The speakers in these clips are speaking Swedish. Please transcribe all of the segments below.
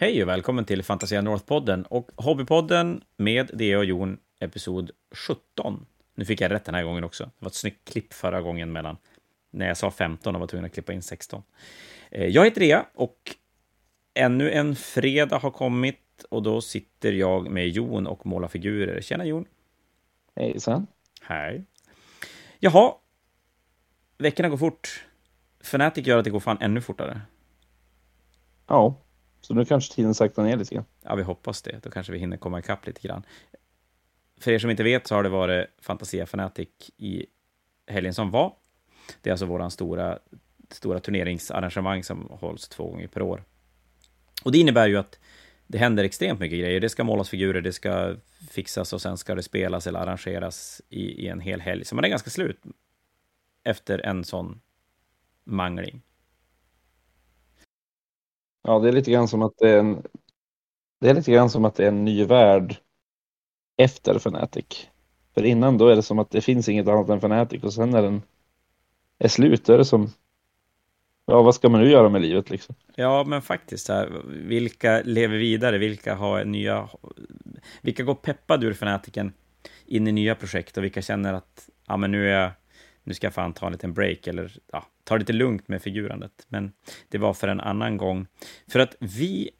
Hej och välkommen till Fantasia North-podden och Hobbypodden med Dea och Jon, episod 17. Nu fick jag rätt den här gången också. Det var ett snyggt klipp förra gången mellan när jag sa 15 och var tvungen att klippa in 16. Eh, jag heter Dea och ännu en fredag har kommit och då sitter jag med Jon och målar figurer. Tjena Jon! Hejsan! Hej! Jaha, veckorna går fort. Fnatic gör att det går fan ännu fortare. Ja, så nu kanske tiden saktar ner lite grann. Ja, vi hoppas det. Då kanske vi hinner komma ikapp lite grann. För er som inte vet så har det varit Fantasia Fanatic i helgen som var. Det är alltså våran stora, stora turneringsarrangemang som hålls två gånger per år. Och det innebär ju att det händer extremt mycket grejer. Det ska målas figurer, det ska fixas och sen ska det spelas eller arrangeras i, i en hel helg. Så man är ganska slut efter en sån mangling. Ja, det är lite grann som att det är en, det är lite grann som att det är en ny värld efter Fnatic. För innan då är det som att det finns inget annat än Fnatic och sen när den är slut då är det som Ja, vad ska man nu göra med livet liksom? Ja, men faktiskt, här, vilka lever vidare? Vilka har nya... Vilka går peppade ur Fanatiken in i nya projekt och vilka känner att ja, men nu, är jag, nu ska jag fan ta en liten break eller ja, ta det lite lugnt med figurandet. Men det var för en annan gång. För att vi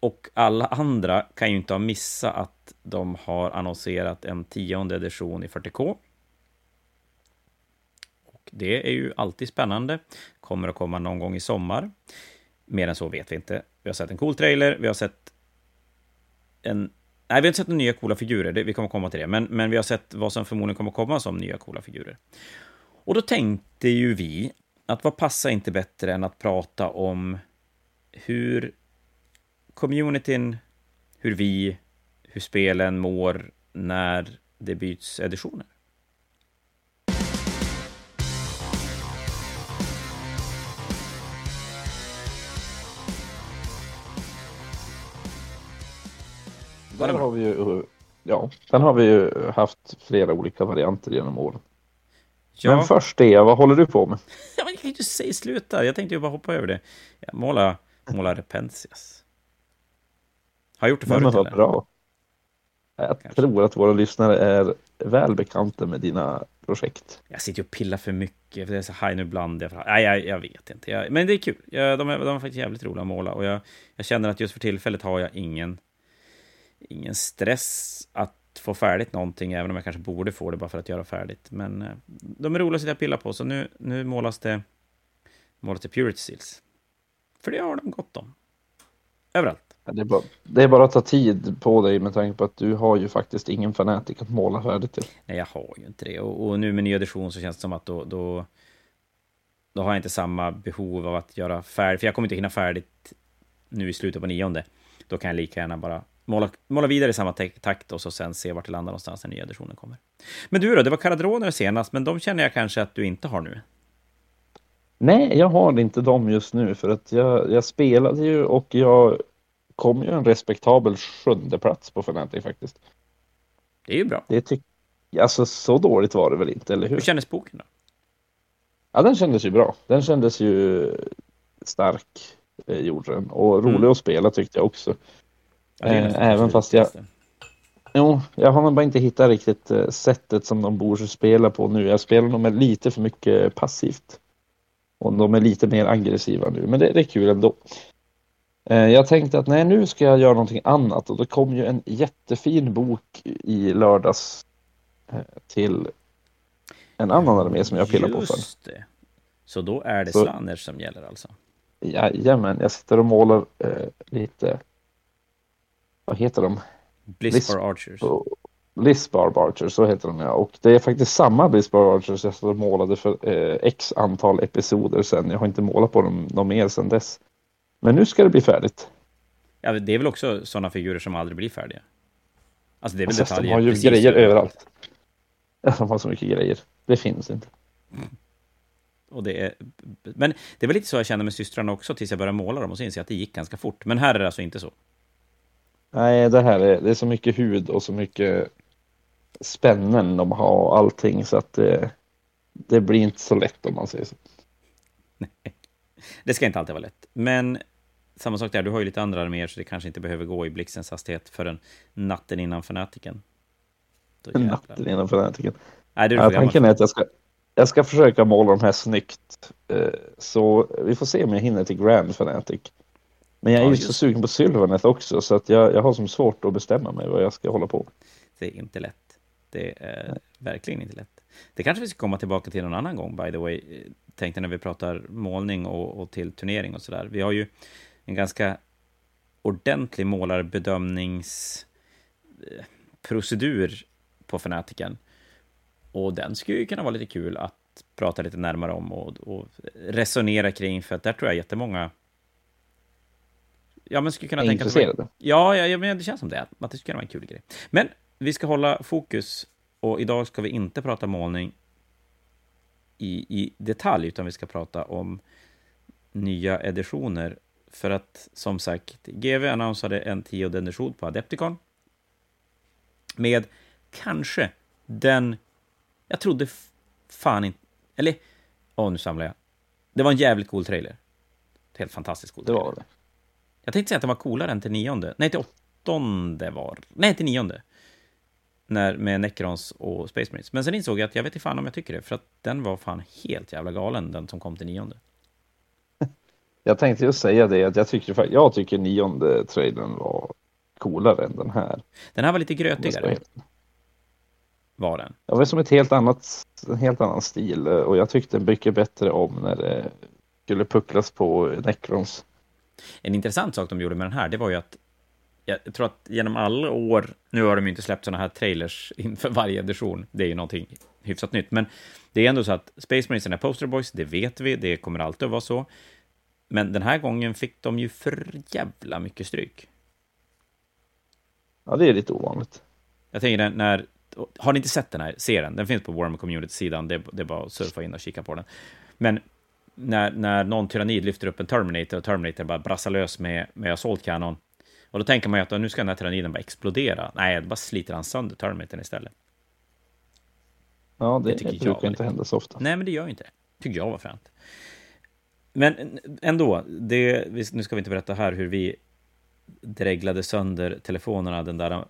och alla andra kan ju inte ha missat att de har annonserat en tionde edition i 40K. Och det är ju alltid spännande. Kommer att komma någon gång i sommar. Mer än så vet vi inte. Vi har sett en cool trailer, vi har sett en... Nej, vi har inte sett några nya coola figurer, det, vi kommer komma till det. Men, men vi har sett vad som förmodligen kommer komma som nya coola figurer. Och då tänkte ju vi att vad passar inte bättre än att prata om hur communityn, hur vi, hur spelen mår när det byts editioner. Där har vi ju, ja, sen har vi ju haft flera olika varianter genom åren. Ja. Men först det, vad håller du på med? Jag kan ju säga sluta. Jag tänkte ju bara hoppa över det. Jag målar, målar Repensias. Har jag gjort det förut? Men vad bra. Jag Kanske. tror att våra lyssnare är väl bekanta med dina projekt. Jag sitter och pillar för mycket, för det är så high nu bland. Jag, nej, jag, jag vet inte. Jag, men det är kul. Jag, de, är, de är faktiskt jävligt roliga att måla och jag, jag känner att just för tillfället har jag ingen, ingen stress att få färdigt någonting, även om jag kanske borde få det bara för att göra färdigt. Men eh, de är roliga att sitta och pilla på, så nu, nu målas det målas det Purity Seals. För det har de gott om. Överallt. Det är, bara, det är bara att ta tid på dig med tanke på att du har ju faktiskt ingen fanatik att måla färdigt till. Nej, jag har ju inte det. Och, och nu med ny edition så känns det som att då, då, då har jag inte samma behov av att göra färdigt. För jag kommer inte hinna färdigt nu i slutet på nionde. Då kan jag lika gärna bara måla, måla vidare i samma takt och så sen se vart det landar någonstans när nya editionen kommer. Men du då, det var Caradroner senast, men de känner jag kanske att du inte har nu. Nej, jag har inte dem just nu för att jag, jag spelade ju och jag kom ju en respektabel sjunde plats på Fnatic faktiskt. Det är ju bra. Det tyck alltså så dåligt var det väl inte, eller hur? Hur kändes boken då? Ja, den kändes ju bra. Den kändes ju stark, eh, gjorde den. Och rolig mm. att spela tyckte jag också. Ja, eh, även fast jag... Jo, jag har nog bara inte hittat riktigt eh, sättet som de borde spela på nu. Jag spelar nog med lite för mycket passivt. Och de är lite mer aggressiva nu, men det, det är kul ändå. Eh, jag tänkte att nej, nu ska jag göra någonting annat och det kom ju en jättefin bok i lördags till en annan armé som jag pillar på för. Det. Så då är det Slanners som gäller alltså? Jajamän, jag sitter och målar eh, lite, vad heter de? Blissbar Archers. Lissbar Archers, så heter de ja. Och det är faktiskt samma Lissbar Archers jag målade för eh, x antal episoder sedan. Jag har inte målat på dem något mer sedan dess. Men nu ska det bli färdigt. Ja, det är väl också sådana figurer som aldrig blir färdiga? Alltså det är väl alltså, detaljer? De har ju grejer överallt. De har så mycket grejer. Det finns inte. Mm. Och det är... Men det var lite så jag kände med systrarna också tills jag började måla dem och så inser jag att det gick ganska fort. Men här är det alltså inte så. Nej, det här är, det är så mycket hud och så mycket spännen de har och allting så att det, det blir inte så lätt om man säger så. Nej. Det ska inte alltid vara lätt. Men samma sak där, du har ju lite andra arméer så det kanske inte behöver gå i blixtens hastighet förrän natten innan fanatiken. Natten innan fanatiken. Nej, det är ja, tanken är att jag ska, jag ska försöka måla de här snyggt. Eh, så vi får se om jag hinner till Grand Fanatic. Men jag är ju så sugen på Sylvaneth också så att jag, jag har som svårt att bestämma mig vad jag ska hålla på. Det är inte lätt. Det är Nej. verkligen inte lätt. Det kanske vi ska komma tillbaka till någon annan gång, by the way. Tänkte när vi pratar målning och, och till turnering och sådär. Vi har ju en ganska ordentlig målarbedömningsprocedur på Fanatiken. Och den skulle ju kunna vara lite kul att prata lite närmare om och, och resonera kring, för att där tror jag jättemånga Ja, men skulle kunna tänka sig... Ja, ja, men det känns som det. Att det skulle kunna vara en kul grej. Men vi ska hålla fokus och idag ska vi inte prata målning i, i detalj, utan vi ska prata om nya editioner. För att, som sagt, GV annonsade en tionde edition på Adepticon. Med kanske den... Jag trodde fan inte... Eller... Åh, nu samlar jag. Det var en jävligt cool trailer. Helt fantastiskt cool trailer. Det var det. Jag tänkte säga att den var coolare än till nionde. Nej, till åttonde var... Nej, till nionde när, med Necrons och Space Marines. Men sen insåg jag att jag vet inte fan om jag tycker det, för att den var fan helt jävla galen, den som kom till nionde. Jag tänkte just säga det, att jag tycker, jag tycker nionde traden var coolare än den här. Den här var lite grötigare. Var den? Det var som ett helt annat, en helt annan stil och jag tyckte mycket bättre om när det skulle pucklas på Necrons. En intressant sak de gjorde med den här, det var ju att jag tror att genom alla år, nu har de inte släppt sådana här trailers inför varje edition, det är ju någonting hyfsat nytt, men det är ändå så att Space Marines är poster boys, det vet vi, det kommer alltid att vara så. Men den här gången fick de ju för jävla mycket stryk. Ja, det är lite ovanligt. Jag tänker när, har ni inte sett den här, se den, den finns på Warhammer Community-sidan, det, det är bara att surfa in och kika på den. Men när, när någon tyrannid lyfter upp en Terminator och Terminator bara brassar lös med, med Assault Cannon och då tänker man ju att nu ska den här tyranniden bara explodera. Nej, det bara sliter han sönder Terminatorn istället. Ja, det, det tycker det brukar inte hända så ofta. Nej, men det gör ju inte det. Tycker jag var fränt. Men ändå, det, nu ska vi inte berätta här hur vi dreglade sönder telefonerna den där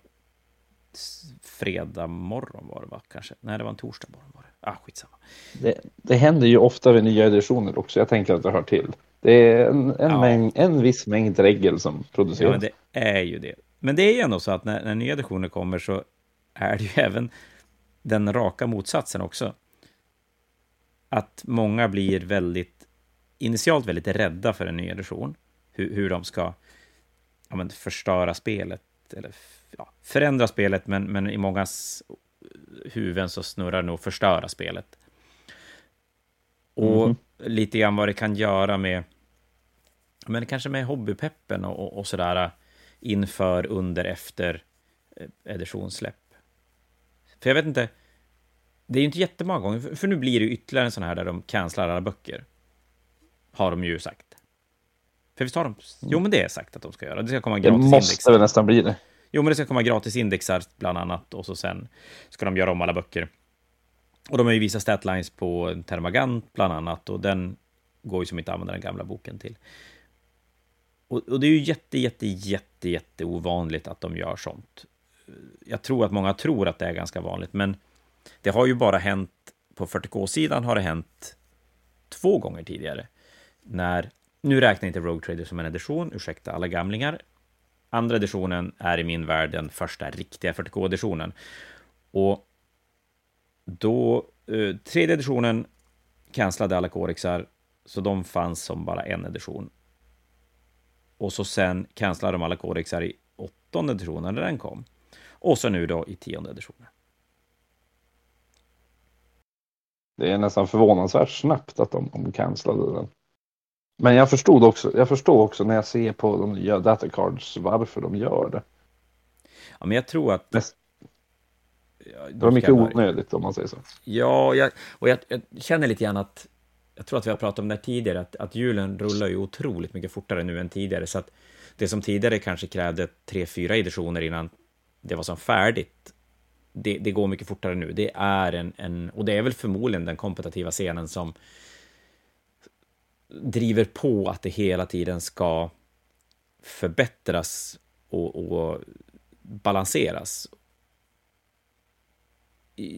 fredag morgon var det va, kanske? Nej, det var en torsdag morgon var det. Ah, skitsamma. Det, det händer ju ofta vid nya editioner också. Jag tänker att det hör till. Det är en, en, ja. mängd, en viss mängd regel som produceras. Ja, men det är ju det. Men det är ju ändå så att när, när nya editioner kommer så är det ju även den raka motsatsen också. Att många blir väldigt, initialt väldigt rädda för en ny edition. Hur, hur de ska ja, men, förstöra spelet, eller ja, förändra spelet, men, men i mångas huvuden så snurrar nog förstöra spelet. Och mm. lite grann vad det kan göra med, men kanske med hobbypeppen och, och, och sådär inför, under, efter eh, editionssläpp. För jag vet inte, det är ju inte jättemånga gånger, för nu blir det ytterligare en sån här där de cancelar alla böcker. Har de ju sagt. För visst har de, jo men det är sagt att de ska göra. Det ska komma gratis Det måste väl nästan bli det. Jo men det ska komma gratis indexar bland annat och så sen ska de göra om alla böcker. Och de har ju visat statlines på Termagant bland annat och den går ju som inte använda den gamla boken till. Och, och, det är ju jätte, jätte, jätte, jätte ovanligt att de gör sånt. Jag tror att många tror att det är ganska vanligt, men det har ju bara hänt på 40K-sidan har det hänt två gånger tidigare. När, nu räknar inte Rogue Trader som en edition, ursäkta alla gamlingar. Andra editionen är i min värld den första riktiga 40K-editionen. Och då, eh, tredje editionen cancellade alla Korixar, så de fanns som bara en edition. Och så sen cancellade de alla Korixar i åttonde editionen när den kom. Och så nu då i tionde editionen. Det är nästan förvånansvärt snabbt att de, de cancellade den. Men jag förstod också, jag förstår också när jag ser på de nya datacards varför de gör det. Ja, men jag tror att... Mest, det var mycket onödigt om man säger så. Ja, jag, och jag, jag, känner lite grann att, jag tror att vi har pratat om det tidigare, att, att julen rullar ju otroligt mycket fortare nu än tidigare, så att det som tidigare kanske krävde tre, fyra editioner innan det var som färdigt, det, det, går mycket fortare nu. Det är en, en, och det är väl förmodligen den kompetitiva scenen som driver på att det hela tiden ska förbättras och, och balanseras.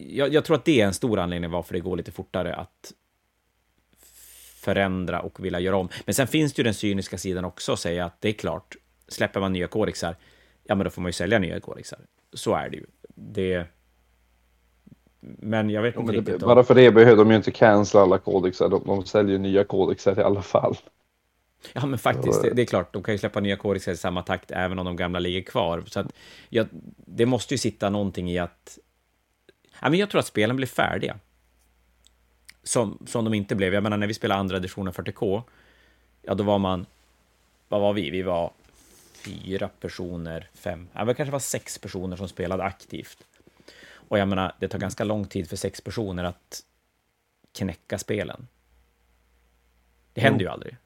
Jag, jag, tror att det är en stor anledning varför det går lite fortare att förändra och vilja göra om. Men sen finns det ju den cyniska sidan också, att säga att det är klart, släpper man nya kodexar, ja men då får man ju sälja nya kodexar. Så är det ju. Det... Men jag vet inte riktigt. Det, bara för det behöver de ju inte cancella alla kodexar, de, de säljer nya kodexar i alla fall. Ja, men faktiskt, det, det, är klart, de kan ju släppa nya kodexar i samma takt, även om de gamla ligger kvar. Så att, ja, det måste ju sitta någonting i att... Ja, men jag tror att spelen blir färdiga. Som, som de inte blev. Jag menar, när vi spelade andra editionen 40K, ja, då var man... Vad var vi? Vi var fyra personer, fem, ja, det kanske var sex personer som spelade aktivt. Och jag menar, det tar ganska lång tid för sex personer att knäcka spelen. Det händer mm. ju aldrig.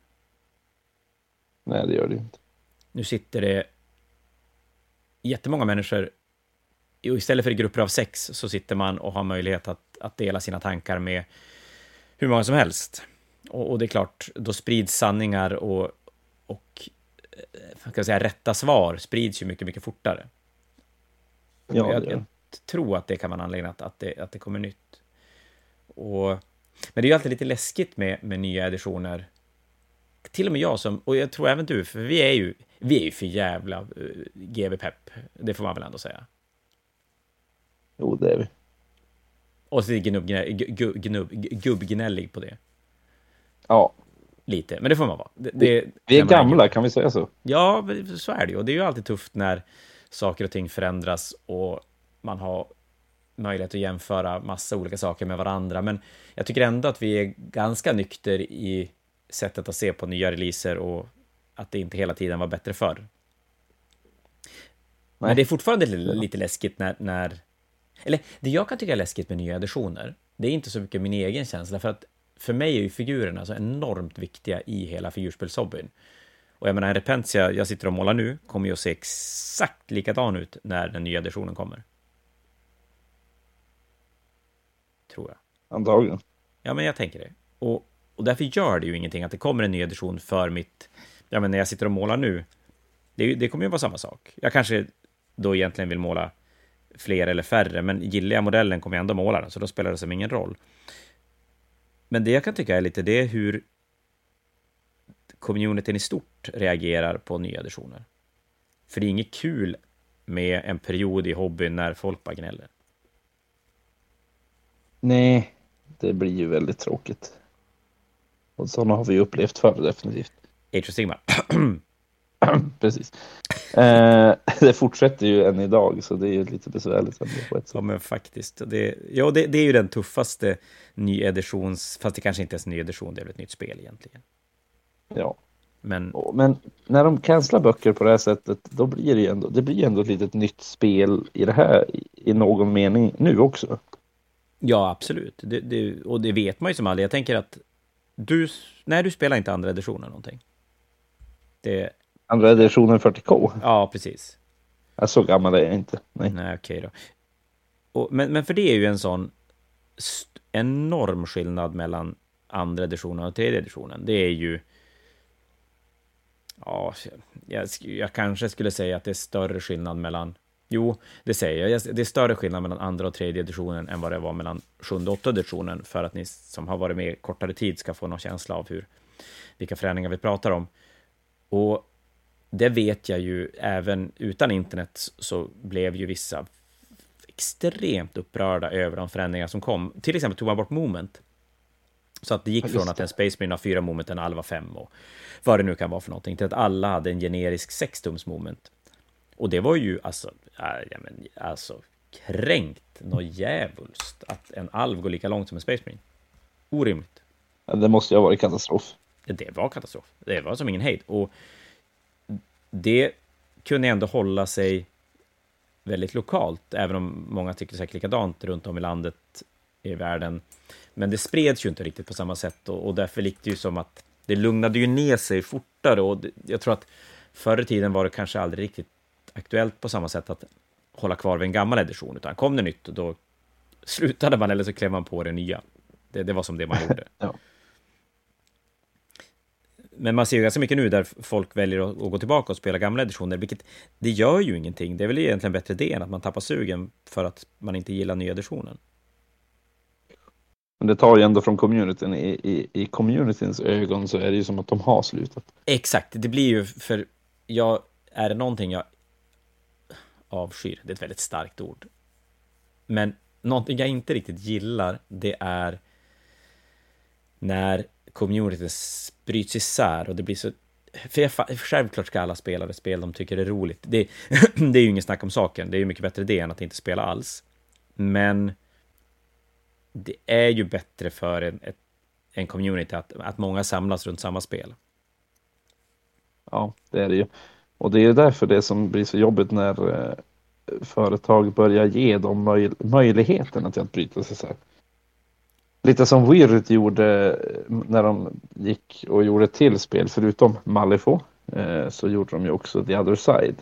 Nej, det gör det inte. Nu sitter det jättemånga människor, och istället för grupper av sex, så sitter man och har möjlighet att, att dela sina tankar med hur många som helst. Och, och det är klart, då sprids sanningar och, och kan jag säga, rätta svar sprids ju mycket, mycket fortare. Ja, jag, jag, tror att det kan vara en anledning att, att, det, att det kommer nytt. Och, men det är ju alltid lite läskigt med, med nya editioner. Till och med jag som, och jag tror även du, för vi är ju, vi är ju för jävla uh, eh, GB-pepp. Det får man väl ändå säga. Jo, det är vi. Och så är gubbgnällig gubb, på det. Ja, lite, men det får man vara. Det, det, vi är gamla, är... kan vi säga så? Ja, så är det ju. Och det är ju alltid tufft när saker och ting förändras och man har möjlighet att jämföra massa olika saker med varandra. Men jag tycker ändå att vi är ganska nykter i sättet att se på nya releaser och att det inte hela tiden var bättre förr. Men det är fortfarande lite läskigt när, när... Eller det jag kan tycka är läskigt med nya editioner, det är inte så mycket min egen känsla, för att för mig är ju figurerna så enormt viktiga i hela figurspelshobbyn. Och jag menar, en Repentia jag sitter och målar nu kommer ju att se exakt likadan ut när den nya editionen kommer. Tror jag. Antagligen. Ja, men jag tänker det. Och, och därför gör det ju ingenting att det kommer en ny edition för mitt... Ja, men när jag sitter och målar nu, det, det kommer ju vara samma sak. Jag kanske då egentligen vill måla fler eller färre, men gillar jag modellen kommer jag ändå måla den, så då spelar det som ingen roll. Men det jag kan tycka är lite det är hur communityn i stort reagerar på nya editioner. För det är inget kul med en period i hobbyn när folk bara gnäller. Nej, det blir ju väldigt tråkigt. Och sådana har vi upplevt förr definitivt. Age of Sigmar. Precis. Eh, det fortsätter ju än idag, så det är ju lite besvärligt. På ett sätt. Ja, men faktiskt. Det, ja, det, det är ju den tuffaste nyeditions... Fast det kanske inte är en ny edition, det är väl ett nytt spel egentligen. Ja. Men, men när de cancelar böcker på det här sättet, då blir det ju ändå, det blir ändå ett litet nytt spel i det här, i någon mening, nu också. Ja, absolut. Det, det, och det vet man ju som aldrig. Jag tänker att du, nej, du spelar inte andra editionen någonting. Det... Andra editionen 40K? Ja, precis. Ja, så gammal är jag inte. Nej, nej okej då. Och, men, men för det är ju en sån enorm skillnad mellan andra editionen och tredje editionen. Det är ju... Ja, jag, jag kanske skulle säga att det är större skillnad mellan... Jo, det säger jag. Det är större skillnad mellan andra och tredje editionen än vad det var mellan sjunde och åttonde editionen, för att ni som har varit med kortare tid ska få någon känsla av hur, vilka förändringar vi pratar om. Och det vet jag ju, även utan internet så blev ju vissa extremt upprörda över de förändringar som kom. Till exempel tog man bort moment. Så att det gick från att en Space Marine har fyra moment, en Alva fem och vad det nu kan vara för någonting, till att alla hade en generisk sextums moment. Och det var ju alltså, ja, men, alltså kränkt något djävulskt att en alv går lika långt som en Space Marine. Orimligt. Ja, det måste ju ha varit katastrof. Det var katastrof. Det var som ingen hejd. Och det kunde ändå hålla sig väldigt lokalt, även om många tycker säkert likadant runt om i landet, i världen. Men det spreds ju inte riktigt på samma sätt och, och därför gick det ju som att det lugnade ju ner sig fortare och det, jag tror att förr i tiden var det kanske aldrig riktigt aktuellt på samma sätt att hålla kvar vid en gammal edition, utan kom det nytt, då slutade man eller så klev man på det nya. Det, det var som det man gjorde. ja. men man ser ju ganska mycket nu där folk väljer att, gå tillbaka och spela gamla editioner, vilket det gör ju ingenting. Det är väl egentligen bättre det än att man tappar sugen för att man inte gillar nya editionen. Men det tar ju ändå från communityn. I, i, I communityns ögon så är det ju som att de har slutat. Exakt, det blir ju för jag, är det någonting jag avskyr, det är ett väldigt starkt ord. Men någonting jag inte riktigt gillar, det är när communityn bryts isär och det blir så... För jag, självklart ska alla spela det spel de tycker är roligt. Det, det är ju ingen snack om saken. Det är ju mycket bättre det än att inte spela alls. Men det är ju bättre för en, ett, en community att, att många samlas runt samma spel. Ja, det är det ju. Och det är därför det som blir så jobbigt när eh, företag börjar ge dem möj möjligheten till att bryta sig isär. Lite som Weird gjorde eh, när de gick och gjorde ett till spel förutom Malifo eh, så gjorde de ju också The Other Side.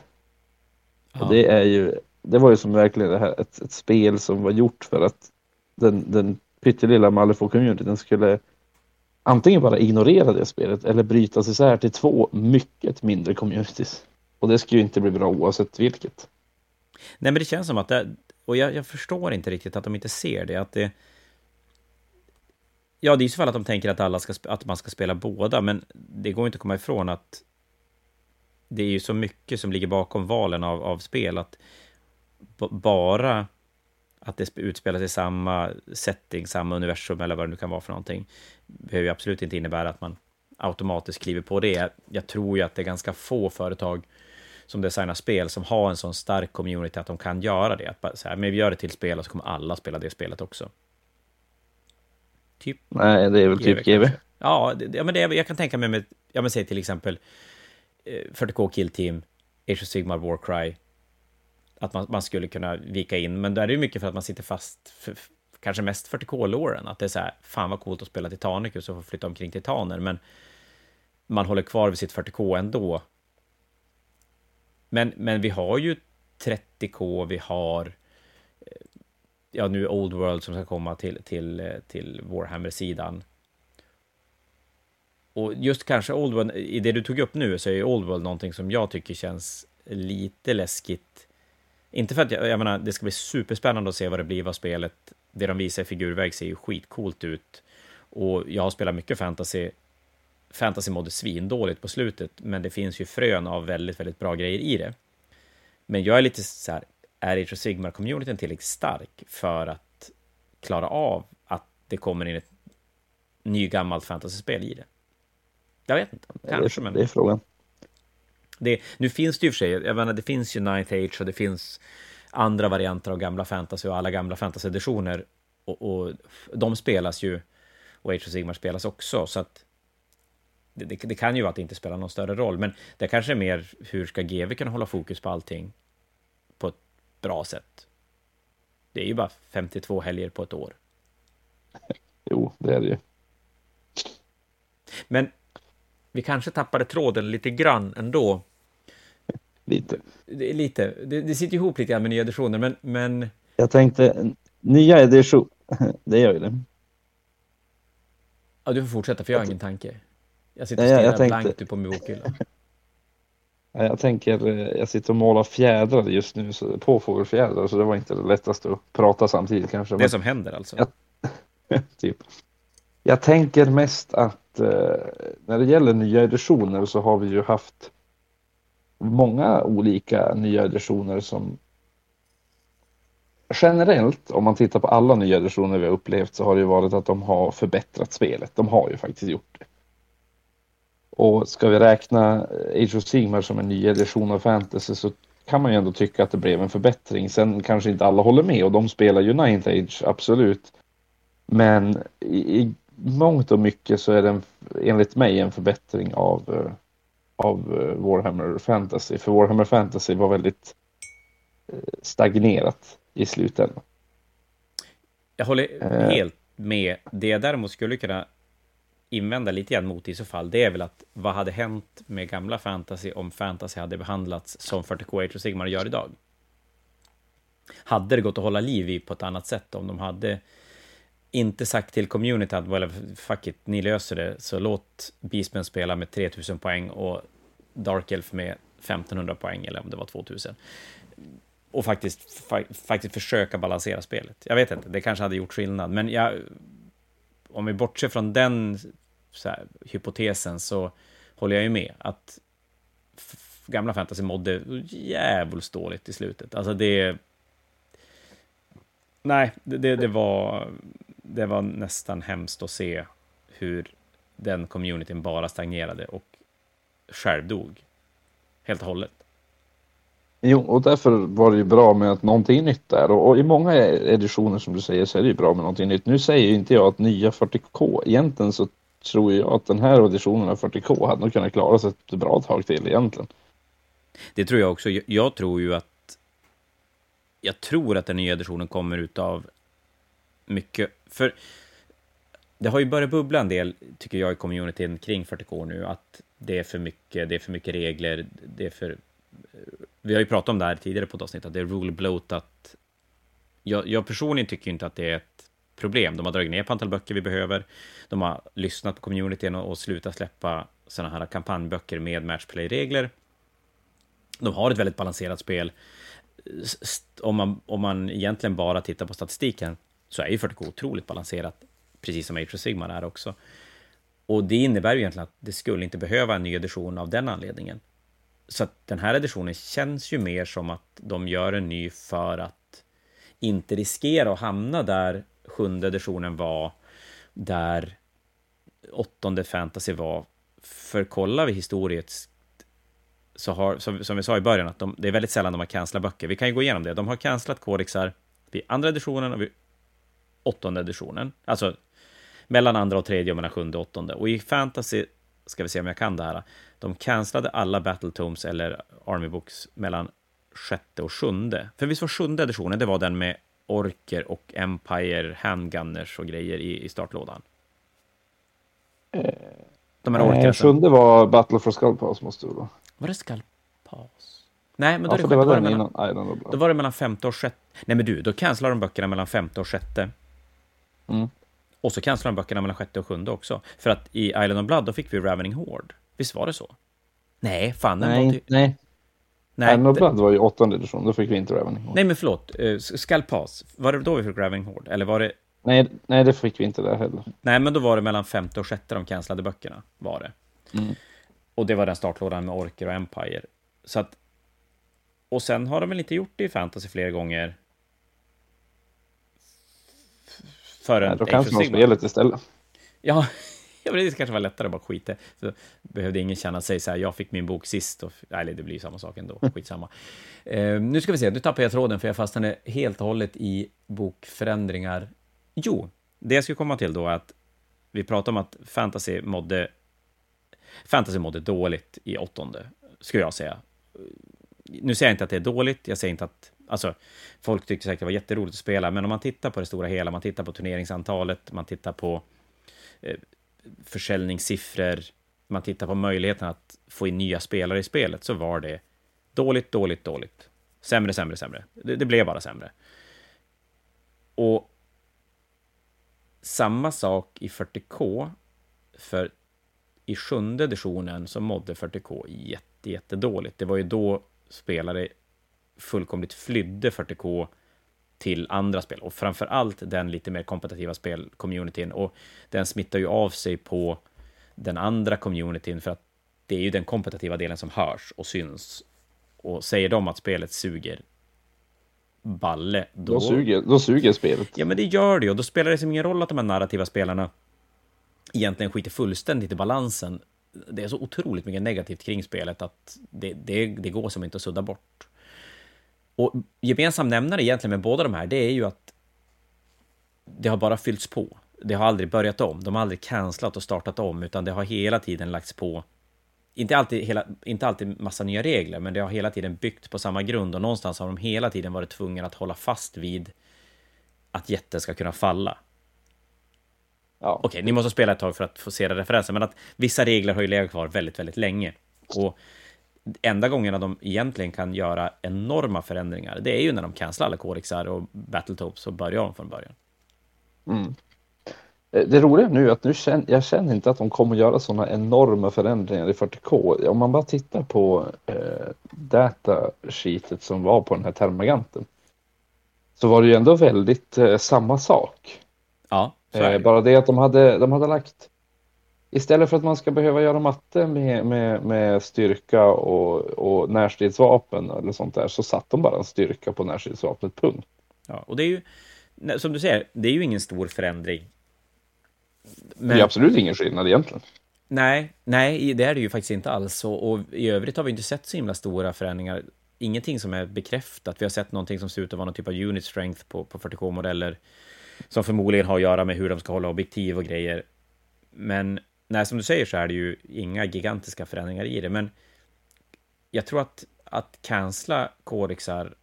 Ja. Det är ju, det var ju som verkligen det här, ett, ett spel som var gjort för att den, den pyttelilla Malifaux-communityn skulle antingen bara ignorera det spelet eller brytas isär till två mycket mindre communities. Och det skulle ju inte bli bra oavsett vilket. Nej, men det känns som att det, och jag, jag förstår inte riktigt att de inte ser det, att det Ja, det är i så fall att de tänker att, alla ska, att man ska spela båda, men det går inte att komma ifrån att det är ju så mycket som ligger bakom valen av, av spel, att bara att det utspelar sig i samma setting, samma universum eller vad det nu kan vara för någonting, behöver ju absolut inte innebära att man automatiskt kliver på det. Jag tror ju att det är ganska få företag som designar spel som har en sån stark community att de kan göra det. Att bara, så här, men vi gör det till spel och så kommer alla spela det spelet också. Typ Nej, det är väl typ GV. Ja, det, ja, men det, jag kan tänka mig med, ja men säg till exempel eh, 40K Kill Team, Age of Sigmar Warcry, att man, man skulle kunna vika in, men då är det ju mycket för att man sitter fast, för, kanske mest 40K-låren, att det är så här, fan vad coolt att spela Titanicus och få flytta omkring titaner, men man håller kvar vid sitt 40K ändå. Men, men vi har ju 30K, vi har eh, ja, nu Old World som ska komma till, till, eh, till Warhammer-sidan. Och just kanske Old World, i det du tog upp nu så är Old World någonting som jag tycker känns lite läskigt inte för att jag, jag menar, det ska bli superspännande att se vad det blir av spelet. Det de visar i figurväg ser ju skitcoolt ut. Och jag har spelat mycket fantasy. Fantasy mådde svindåligt på slutet, men det finns ju frön av väldigt, väldigt bra grejer i det. Men jag är lite så här, är Age of Sigmar-communityn tillräckligt stark för att klara av att det kommer in ett nygammalt fantasyspel i det? Jag vet inte, kanske, men... Det är frågan. Det, nu finns det ju för sig, jag menar, det finns ju Ninth Age och det finns andra varianter av gamla fantasy och alla gamla fantasy-editioner. Och, och, de spelas ju, och Age of Sigmar spelas också, så att det, det, det, kan ju vara att det inte spelar någon större roll, men det kanske är mer hur ska GV kunna hålla fokus på allting på ett bra sätt? Det är ju bara 52 helger på ett år. Jo, det är det ju. Men vi kanske tappade tråden lite grann ändå. Lite. Lite. Det, det sitter ihop lite grann med nya editioner, men, men... Jag tänkte, nya edition, det gör ju det. Ja, du får fortsätta, för jag har ingen tanke. Jag sitter och stirrar jag, tänkte... blankt på min bokhylla. Jag tänker, jag sitter och målar fjädrar just nu, så, påfågelfjädrar, så det var inte det lättaste att prata samtidigt kanske. Det men... som händer alltså? Jag, typ. Jag tänker mest att eh, när det gäller nya editioner så har vi ju haft många olika nya editioner som generellt, om man tittar på alla nya editioner vi har upplevt, så har det ju varit att de har förbättrat spelet. De har ju faktiskt gjort det. Och ska vi räkna eh, Age of Sigmar som en ny edition av fantasy så kan man ju ändå tycka att det blev en förbättring. Sen kanske inte alla håller med och de spelar ju Ninth Age, absolut. Men i, mångt och mycket så är den enligt mig en förbättring av, eh, av eh, Warhammer Fantasy. För Warhammer Fantasy var väldigt eh, stagnerat i slutändan. Jag håller eh. helt med. Det jag däremot skulle kunna invända lite grann mot i så fall, det är väl att vad hade hänt med gamla fantasy om fantasy hade behandlats som 40K Age of Sigmar gör idag? Hade det gått att hålla liv i på ett annat sätt om de hade inte sagt till community att well, fuck it, ni löser det, så låt Beastman spela med 3000 poäng och Dark Elf med 1500 poäng, eller om det var 2000. Och faktiskt, fa faktiskt försöka balansera spelet. Jag vet inte, det kanske hade gjort skillnad, men jag, om vi bortser från den så här, hypotesen så håller jag ju med att gamla fantasy mådde jävligt dåligt i slutet. Alltså det... Nej, det, det, var, det var nästan hemskt att se hur den communityn bara stagnerade och självdog helt och hållet. Jo, och därför var det ju bra med att någonting nytt där och, och, i många editioner som du säger så är det ju bra med någonting nytt. Nu säger ju inte jag att nya 40K, egentligen så tror jag att den här editionen av 40K hade nog kunnat klara sig ett bra tag till egentligen. Det tror jag också. Jag tror ju att... Jag tror att den nya editionen kommer utav mycket... För det har ju börjat bubbla en del, tycker jag, i communityn kring 40K nu, att det är för mycket, det är för mycket regler, det är för... Vi har ju pratat om det här tidigare på ett avsnitt, att det är rule bloat, jag, jag personligen tycker inte att det är ett problem. De har dragit ner på antal böcker vi behöver. De har lyssnat på communityn och, och slutat släppa sådana här kampanjböcker med matchplay-regler. De har ett väldigt balanserat spel. Om man, om man egentligen bara tittar på statistiken så är ju 40K otroligt balanserat, precis som Age of Sigmar är också. Och det innebär ju egentligen att det skulle inte behöva en ny edition av den anledningen. Så att den här editionen känns ju mer som att de gör en ny för att inte riskera att hamna där sjunde editionen var, där åttonde fantasy var. För kollar vi historiskt så har, som, som vi sa i början, att de, det är väldigt sällan de har cancelat böcker. Vi kan ju gå igenom det. De har cancelat kodexar vid andra editionen och vid åttonde editionen. Alltså mellan andra och tredje och mellan sjunde och åttonde. Och i fantasy, ska vi se om jag kan det här, de cancellade alla Battletomes eller Army Books mellan sjätte och sjunde. För visst var sjunde editionen, det var den med orker och Empire handgunners och grejer i, i startlådan? Eh, De här orkerna. Sjunde var Battle for Skull Pass måste det vara. Var det Skull Pass? Nej, men då, ja, det, det var, det mellan, innan, då var det mellan femte och sjätte. Nej, men du, då cancelar de böckerna mellan femte och sjätte. Mm. Och så cancelar de böckerna mellan sjätte och sjunde också. För att i Island of Blood, då fick vi Ravening Horde. Visst var det så? Nej, fan. Nej, var nej. Nej, Island of Blood var ju åttonde edition, då fick vi inte Ravening Horde. Nej, men förlåt. Uh, Skull Pass, var det då vi fick Ravening Horde? Eller var det... Nej, nej, det fick vi inte där heller. Nej, men då var det mellan femte och sjätte de cancellade böckerna, var det. Mm. Och det var den startlådan med Orker och Empire. Så att... Och sen har de väl inte gjort det i Fantasy fler gånger? Förrän Nej, då kanske man spelet istället. Ja, ja det kanske var lättare att bara skita Så behövde ingen känna sig så här, jag fick min bok sist. Och, eller det blir samma sak ändå, skitsamma. uh, nu ska vi se, nu tappar jag tråden för jag fastnade helt och hållet i bokförändringar. Jo, det jag skulle komma till då är att vi pratade om att fantasy mådde Fantasy mådde dåligt i åttonde, skulle jag säga. Nu säger jag inte att det är dåligt, jag säger inte att... Alltså, folk tyckte säkert det var jätteroligt att spela, men om man tittar på det stora hela, man tittar på turneringsantalet, man tittar på eh, försäljningssiffror, man tittar på möjligheten att få in nya spelare i spelet, så var det dåligt, dåligt, dåligt. Sämre, sämre, sämre. Det, det blev bara sämre. Och samma sak i 40K, för i sjunde editionen så mådde 40K jätte, jättedåligt. Det var ju då spelare fullkomligt flydde 40K till andra spel och framför allt den lite mer kompetitiva spelcommunityn och den smittar ju av sig på den andra communityn för att det är ju den kompetitiva delen som hörs och syns. Och säger de att spelet suger balle, då... Då suger, då suger spelet. Ja, men det gör det och då spelar det som ingen roll att de här narrativa spelarna egentligen skiter fullständigt i balansen. Det är så otroligt mycket negativt kring spelet att det, det, det går som inte att sudda bort. Och gemensam nämnare egentligen med båda de här, det är ju att det har bara fyllts på. Det har aldrig börjat om. De har aldrig cancelat och startat om, utan det har hela tiden lagts på. Inte alltid, hela, inte alltid massa nya regler, men det har hela tiden byggt på samma grund och någonstans har de hela tiden varit tvungna att hålla fast vid att jätten ska kunna falla. Ja. Okej, okay, ni måste spela ett tag för att få se referensen, men att vissa regler har ju legat kvar väldigt, väldigt länge. Och enda gångerna de egentligen kan göra enorma förändringar, det är ju när de cancelar alla kodexar och battletopes och börjar om från början. Mm. Eh, det roliga nu är att nu känner, jag känner inte att de kommer göra sådana enorma förändringar i 40K. Om man bara tittar på eh, datasheetet som var på den här termaganten. Så var det ju ändå väldigt eh, samma sak. Ja, eh, bara det att de hade, de hade lagt Istället för att man ska behöva göra matte med, med, med styrka och, och närstridsvapen eller sånt där så satt de bara en styrka på närstridsvapnet, punkt. Ja, och det är ju, som du säger, det är ju ingen stor förändring men... Det är absolut ingen skillnad egentligen. Nej, nej, det är det ju faktiskt inte alls. Och, och, i övrigt har vi inte sett så himla stora förändringar. Ingenting som är bekräftat. Vi har sett någonting som ser ut att vara någon typ av unit strength på, på 40K-modeller. Som förmodligen har att göra med hur de ska hålla objektiv och grejer. Men nej, som du säger så är det ju inga gigantiska förändringar i det. Men jag tror att, att cancella kodexar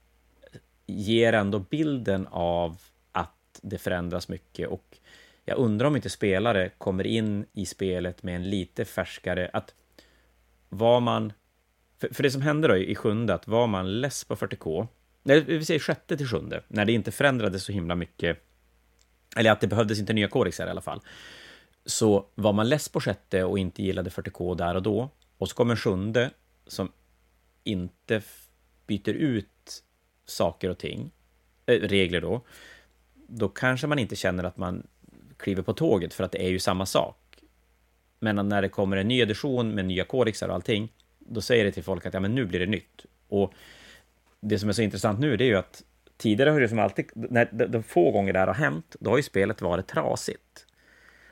ger ändå bilden av att det förändras mycket och jag undrar om inte spelare kommer in i spelet med en lite färskare, att var man, för, för det som hände då i sjunde, att var man less på 40K, nej, vi säger sjätte till sjunde, när det inte förändrades så himla mycket, eller att det behövdes inte nya kodexar i alla fall, så var man less på sjätte och inte gillade 40K där och då, och så kommer sjunde som inte byter ut saker och ting, äh, regler då, då kanske man inte känner att man kliver på tåget för att det är ju samma sak. Men när det kommer en ny edition med nya kodexar och allting, då säger det till folk att ja, men nu blir det nytt. Och det som är så intressant nu, det är ju att tidigare har det som alltid, när de, få gånger det här har hänt, då har ju spelet varit trasigt.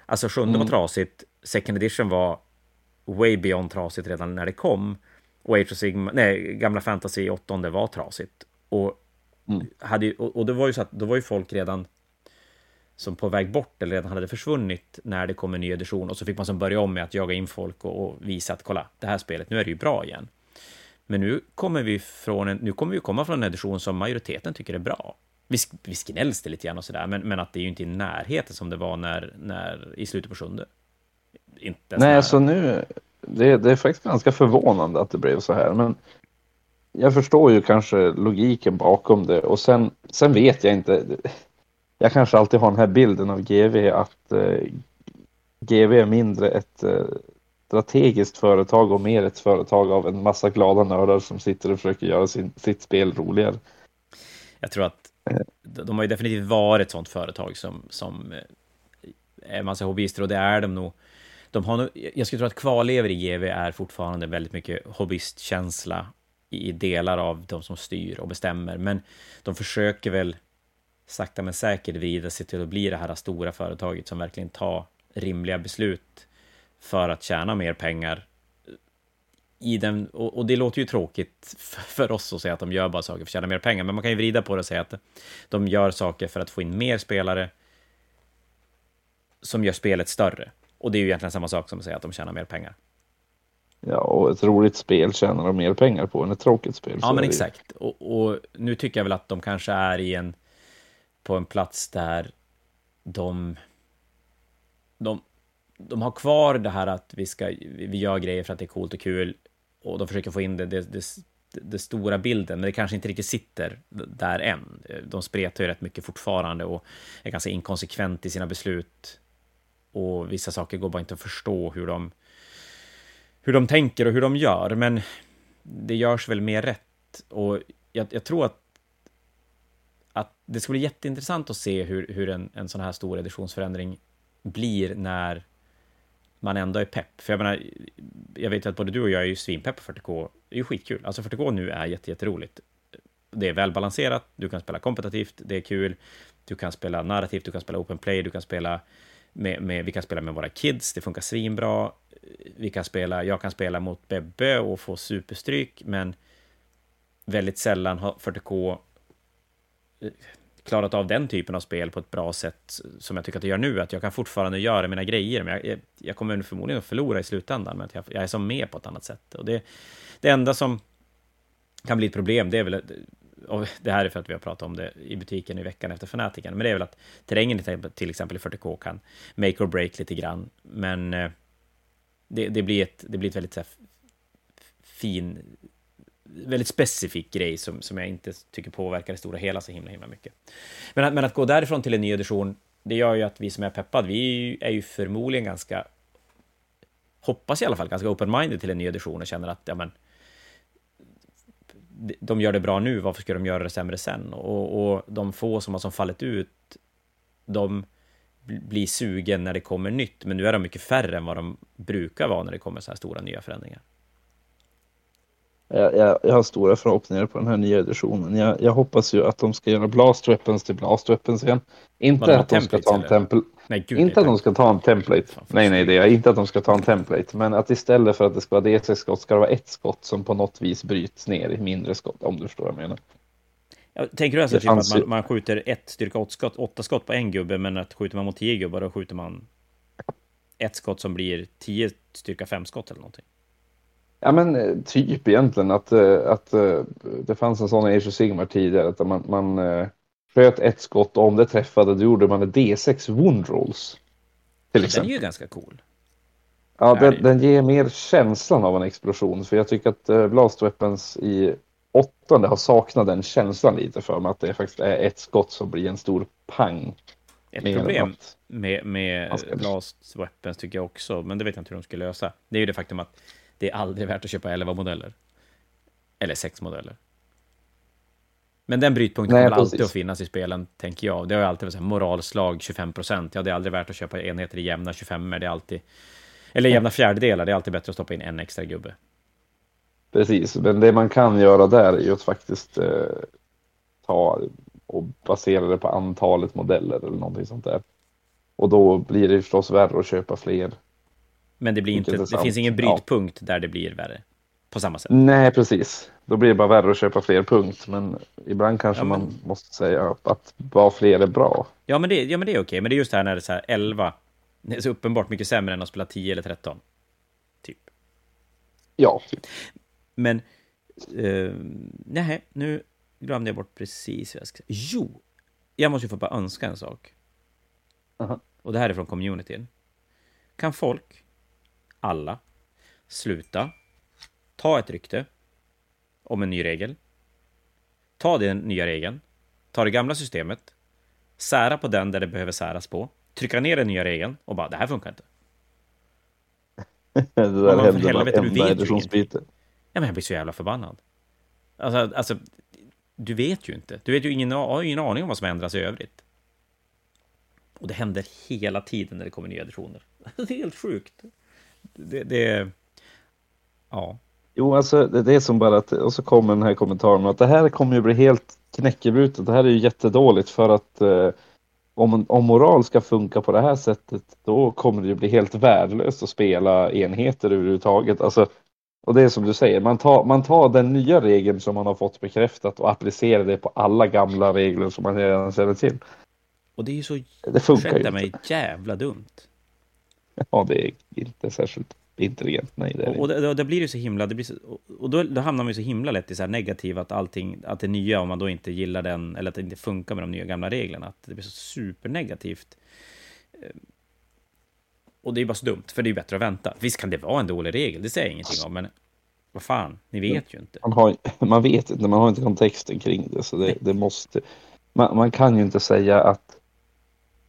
Alltså sjunde mm. var trasigt, second edition var way beyond trasigt redan när det kom. Och Age of Sigma, nej, gamla fantasy åttonde var trasigt. Och, mm. hade, och, och det var ju så att då var ju folk redan som på väg bort eller redan hade försvunnit när det kom en ny edition och så fick man som börja om med att jaga in folk och, och, visa att kolla, det här spelet, nu är det ju bra igen. Men nu kommer vi från en, nu kommer vi komma från en edition som majoriteten tycker är bra. Visst, visst gnälls det lite grann och sådär, men, men att det är ju inte i närheten som det var när, när i slutet på sjunde. Inte Nej, alltså nu, det, det är faktiskt ganska förvånande att det blev så här, men jag förstår ju kanske logiken bakom det och sen, sen vet jag inte jag kanske alltid har den här bilden av GV att eh, GV är mindre ett eh, strategiskt företag och mer ett företag av en massa glada nördar som sitter och försöker göra sin, sitt spel roligare. Jag tror att de har ju definitivt varit ett sånt företag som, som eh, är en massa hobbyister och det är de nog. De har nog, jag skulle tro att kvarlever i GV är fortfarande väldigt mycket hobbyistkänsla i delar av de som styr och bestämmer, men de försöker väl sakta men säkert vrida sig till att bli det här stora företaget som verkligen tar rimliga beslut för att tjäna mer pengar. I den, och, och det låter ju tråkigt för oss att säga att de gör bara saker för att tjäna mer pengar, men man kan ju vrida på det och säga att de gör saker för att få in mer spelare som gör spelet större. Och det är ju egentligen samma sak som att säga att de tjänar mer pengar. Ja, och ett roligt spel tjänar de mer pengar på än ett tråkigt spel. Ja, men exakt. Och, och, nu tycker jag väl att de kanske är i en på en plats där de, de, de har kvar det här att vi, ska, vi gör grejer för att det är coolt och kul och de försöker få in det, det, det, det stora bilden, men det kanske inte riktigt sitter där än. De spretar ju rätt mycket fortfarande och är ganska inkonsekvent i sina beslut. Och vissa saker går bara inte att förstå hur de, hur de tänker och hur de gör, men det görs väl mer rätt. Och jag, jag tror att att det ska bli jätteintressant att se hur, hur en, en sån här stor editionsförändring blir när man ändå är pepp. För jag menar, jag vet att både du och jag är ju svinpepp på 40K. Det är ju skitkul. Alltså 40K nu är jätteroligt. Det är välbalanserat, du kan spela kompetitivt, det är kul. Du kan spela narrativt, du kan spela open play, du kan spela med, med, vi kan spela med våra kids, det funkar svinbra. Vi kan spela, jag kan spela mot Bebbe och få superstryk, men väldigt sällan har 40K klarat av den typen av spel på ett bra sätt som jag tycker att jag gör nu, att jag kan fortfarande göra mina grejer, men jag, jag kommer förmodligen att förlora i slutändan, men jag, jag är som med på ett annat sätt. Och det, det enda som kan bli ett problem, det är väl, och det här är för att vi har pratat om det i butiken i veckan efter fanatiken, men det är väl att terrängen till exempel i 40K kan make or break lite grann, men eh, det, det blir, ett, det blir ett väldigt så här, fin väldigt specifik grej som, som jag inte tycker påverkar det stora hela så himla, himla mycket. Men att, men att gå därifrån till en ny edition det gör ju att vi som är peppade, vi är ju förmodligen ganska, hoppas i alla fall, ganska open-minded till en ny edition och känner att, ja men, de gör det bra nu, varför ska de göra det sämre sen? Och, och de få som har som fallit ut, de blir sugen när det kommer nytt, men nu är de mycket färre än vad de brukar vara när det kommer så här stora nya förändringar. Jag, jag, jag har stora förhoppningar på den här nya editionen. Jag, jag hoppas ju att de ska göra Blast Weapons till Blast Weapons igen. Inte att de ska ta en template. Nej, gud, inte att de ska ta en template. Fan, nej, nej, det är inte att de ska ta en template. Men att istället för att det ska vara D6-skott ska det vara ett skott som på något vis bryts ner i mindre skott. Om du förstår vad jag menar. Ja, tänker du alltså typ att man, man skjuter ett styrka åtta skott, åtta skott på en gubbe, men att skjuter man mot tio gubbar, då skjuter man ett skott som blir tio styrka fem skott eller någonting? Ja men eh, typ egentligen att, eh, att eh, det fanns en sån i Age of Sigmar tidigare att man, man sköt ett skott och om det träffade då gjorde man ett D6 wound rolls. Till exempel. Den är ju ganska cool. Ja, den, den, ger mer känslan av en explosion för jag tycker att Blast Weapons i åttonde har saknat den känslan lite för mig att det faktiskt är ett skott som blir en stor pang. Ett problem med, med Blast Weapons tycker jag också, men det vet jag inte hur de ska lösa. Det är ju det faktum att det är aldrig värt att köpa 11 modeller. Eller 6 modeller. Men den brytpunkten kommer alltid att finnas i spelen, tänker jag. Det har ju alltid varit moralslag 25 procent. Ja, det är aldrig värt att köpa enheter i jämna 25 det är alltid... Eller jämna fjärdedelar, det är alltid bättre att stoppa in en extra gubbe. Precis, men det man kan göra där är ju att faktiskt eh, ta och basera det på antalet modeller eller någonting sånt där. Och då blir det förstås värre att köpa fler men det, blir inte, det finns ingen brytpunkt ja. där det blir värre. På samma sätt. Nej, precis. Då blir det bara värre att köpa fler punkt. Men ibland kanske ja, men... man måste säga att bara fler är bra. Ja, men det, ja, men det är okej. Men det är just det här när det är så här 11. Det är så uppenbart mycket sämre än att spela 10 eller 13. Typ. Ja. Men... Uh, nej, nu glömde jag bort precis vad jag ska säga. Jo! Jag måste ju få bara önska en sak. Uh -huh. Och det här är från communityn. Kan folk alla, sluta, ta ett rykte om en ny regel, ta den nya regeln, ta det gamla systemet, sära på den där det behöver säras på, trycka ner den nya regeln och bara det här funkar inte. det där händer varenda editionsbyte. Ja, men jag blir så jävla förbannad. Alltså, alltså, du vet ju inte. Du vet ju ingen, har ingen aning om vad som ändras i övrigt. Och det händer hela tiden när det kommer nya editioner. Det är helt sjukt det, det ja. Jo, alltså det, är som bara att, och så kommer den här kommentaren att det här kommer ju bli helt knäckebrutet. Det här är ju jättedåligt för att eh, om, om moral ska funka på det här sättet, då kommer det ju bli helt värdelöst att spela enheter överhuvudtaget. Alltså, och det är som du säger, man tar, man tar den nya regeln som man har fått bekräftat och applicerar det på alla gamla regler som man redan känner till. Och det är ju så, det funkar ju mig, jävla dumt. Ja, det är inte särskilt intelligent. Nej, det och, och det, blir ju så himla, det blir så, och då, då hamnar man ju så himla lätt i så här negativ att allting, att det nya, om man då inte gillar den, eller att det inte funkar med de nya gamla reglerna, att det blir så supernegativt. Eh, och det är bara så dumt, för det är bättre att vänta. Visst kan det vara en dålig regel, det säger jag ingenting om, men vad fan, ni vet ju inte. Man, har, man vet inte, man har inte kontexten kring det, så det, det måste... Man, man, kan ju inte säga att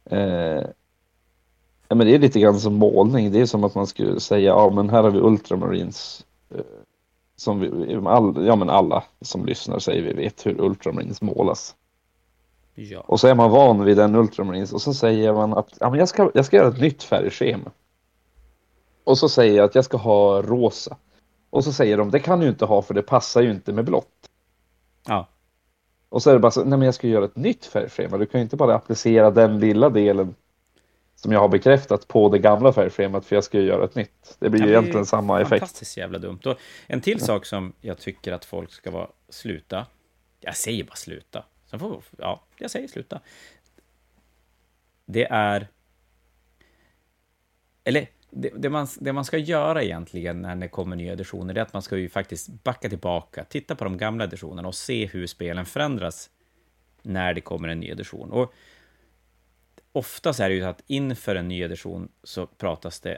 eh, Ja, men det är lite grann som målning. Det är som att man skulle säga, ja men här har vi Ultramarines. Eh, som vi, all, ja men alla som lyssnar säger vi vet hur Ultramarines målas. Ja. Och så är man van vid den Ultramarines och så säger man att ja, men jag, ska, jag ska göra ett nytt färgschema. Och så säger jag att jag ska ha rosa. Och så säger de, det kan du inte ha för det passar ju inte med blått. Ja. Och så är det bara så, nej men jag ska göra ett nytt färgschema. Du kan ju inte bara applicera den lilla delen som jag har bekräftat på det gamla färgschemat för jag ska ju göra ett nytt. Det blir ju egentligen samma effekt. Fantastiskt jävla dumt. Och en till ja. sak som jag tycker att folk ska vara sluta. Jag säger bara sluta. Sen får, ja, jag säger sluta. Det är... Eller det, det, man, det man ska göra egentligen när det kommer nya editioner, är att man ska ju faktiskt backa tillbaka, titta på de gamla editionerna och se hur spelen förändras när det kommer en ny edition. Och oftast är det ju att inför en ny edition så pratas det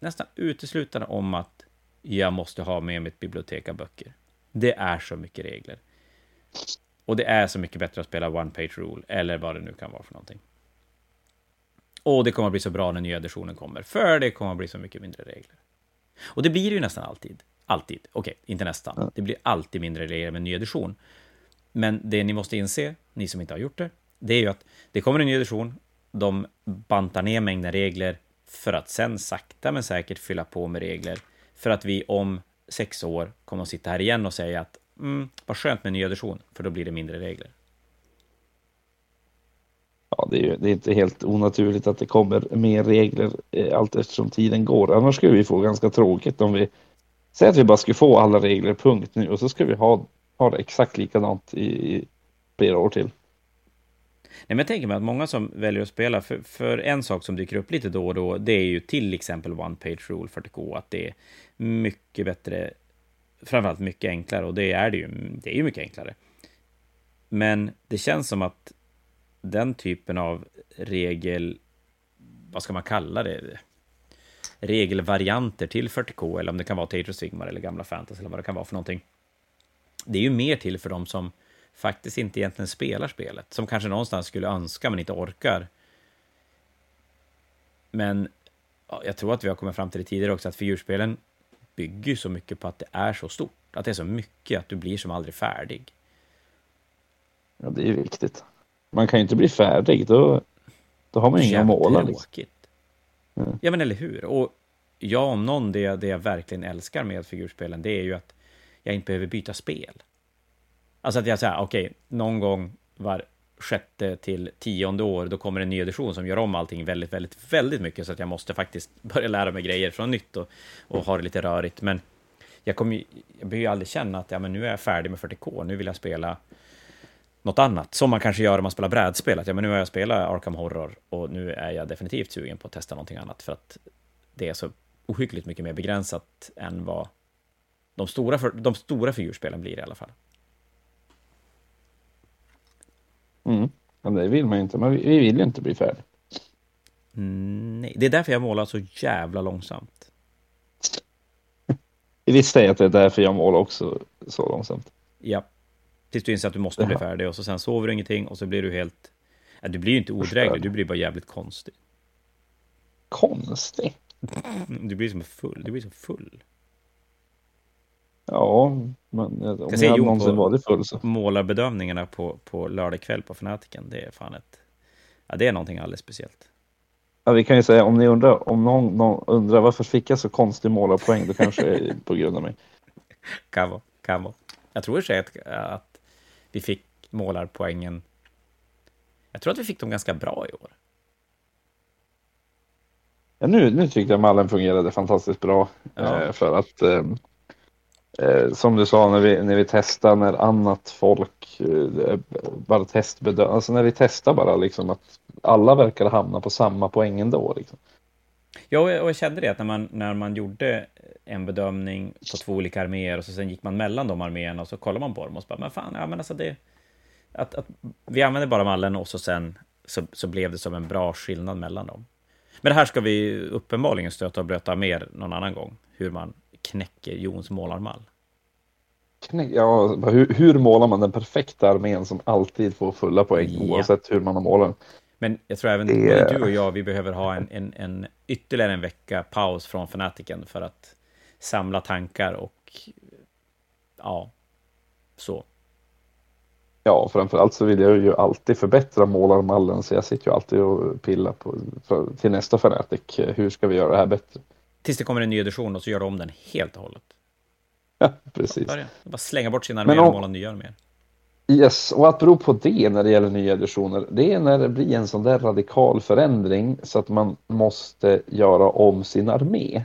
nästan uteslutande om att jag måste ha med mitt bibliotek av böcker. Det är så mycket regler. Och det är så mycket bättre att spela One Page Rule, eller vad det nu kan vara för någonting. Och det kommer att bli så bra när nya editionen kommer, för det kommer att bli så mycket mindre regler. Och det blir ju nästan alltid. Alltid. Okej, okay, inte nästan. Det blir alltid mindre regler med ny edition. Men det ni måste inse, ni som inte har gjort det, det är ju att det kommer en ny edition, de bantar ner mängden regler för att sen sakta men säkert fylla på med regler för att vi om sex år kommer att sitta här igen och säga att mm, vad skönt med en ny edition, för då blir det mindre regler. Ja, det är, ju, det är inte helt onaturligt att det kommer mer regler eh, allt eftersom tiden går. Annars skulle vi få ganska tråkigt om vi säger att vi bara skulle få alla regler punkt nu och så ska vi ha, ha det exakt likadant i, i flera år till. Nej, men jag tänker mig att många som väljer att spela, för, för en sak som dyker upp lite då och då, det är ju till exempel One Page Rule 40K, att det är mycket bättre, framförallt mycket enklare, och det är det ju, det är ju mycket enklare. Men det känns som att den typen av regel, vad ska man kalla det? Regelvarianter till 40K, eller om det kan vara Age Sigmar eller gamla fantasy, eller vad det kan vara för någonting. Det är ju mer till för de som faktiskt inte egentligen spelar spelet, som kanske någonstans skulle önska men inte orkar. Men ja, jag tror att vi har kommit fram till det tidigare också, att figurspelen bygger så mycket på att det är så stort, att det är så mycket att du blir som aldrig färdig. Ja, det är viktigt. Man kan ju inte bli färdig, då, då har man inga mål. Liksom. Ja, men eller hur? Och jag om någon, det, det jag verkligen älskar med figurspelen, det är ju att jag inte behöver byta spel. Alltså att jag säger, okej, okay, någon gång var sjätte till tionde år, då kommer en ny edition som gör om allting väldigt, väldigt, väldigt mycket, så att jag måste faktiskt börja lära mig grejer från nytt och, och ha det lite rörigt. Men jag, kommer, jag behöver ju aldrig känna att ja, men nu är jag färdig med 40K, nu vill jag spela något annat, som man kanske gör om man spelar brädspel. Att, ja, men nu har jag spelat Arkham Horror och nu är jag definitivt sugen på att testa någonting annat, för att det är så ohyggligt mycket mer begränsat än vad de stora, de stora figurspelen blir i alla fall. Mm. Men det vill man ju inte. Men vi vill ju inte bli färdiga. Mm, nej, det är därför jag målar så jävla långsamt. I visste jag att det är därför jag målar också så långsamt. Ja. Tills du inser att du måste bli färdig och så sen sover du ingenting och så blir du helt... Ja, du blir ju inte odräglig, du blir bara jävligt konstig. Konstig? Du blir som full. Du blir som full. Ja, men om jag, jag någonsin varit full så. Målarbedömningarna på, på lördag kväll på Fanatiken, det är fan ett... Ja, det är någonting alldeles speciellt. Ja, vi kan ju säga om ni undrar, om någon, någon undrar varför fick jag så konstig målarpoäng, då kanske det är på grund av mig. Kan vara, kan vara. Jag tror i sig att, att vi fick målarpoängen. Jag tror att vi fick dem ganska bra i år. Ja, nu, nu tyckte jag mallen fungerade fantastiskt bra. Ja. Eh, för att eh, som du sa när vi, när vi testar när annat folk eh, bara testbedömer, alltså när vi testar bara liksom att alla verkar hamna på samma poäng ändå. Liksom. Ja, och jag kände det att när man, när man gjorde en bedömning på två olika arméer och så sen gick man mellan de arméerna och så kollade man på dem och så bara, men fan, ja men alltså det... Att, att vi använde bara mallen och så sen så, så blev det som en bra skillnad mellan dem. Men det här ska vi uppenbarligen stöta och blöta mer någon annan gång, hur man knäcker Jons målarmall. Knäck, ja, hur, hur, målar man den perfekta armén som alltid får fulla poäng ja. oavsett hur man har målat Men jag tror även det... du och jag, vi behöver ha en, en, en ytterligare en vecka paus från Fanatiken för att samla tankar och ja, så. Ja, framförallt så vill jag ju alltid förbättra målarmallen så jag sitter ju alltid och pillar på till nästa Fanatic. Hur ska vi göra det här bättre? Tills det kommer en ny edition och så gör de om den helt och hållet. Ja, precis. Bara, bara slänga bort sina arméer och måla nya arméer. Yes, och att bero på det när det gäller nya editioner, det är när det blir en sån där radikal förändring så att man måste göra om sin armé.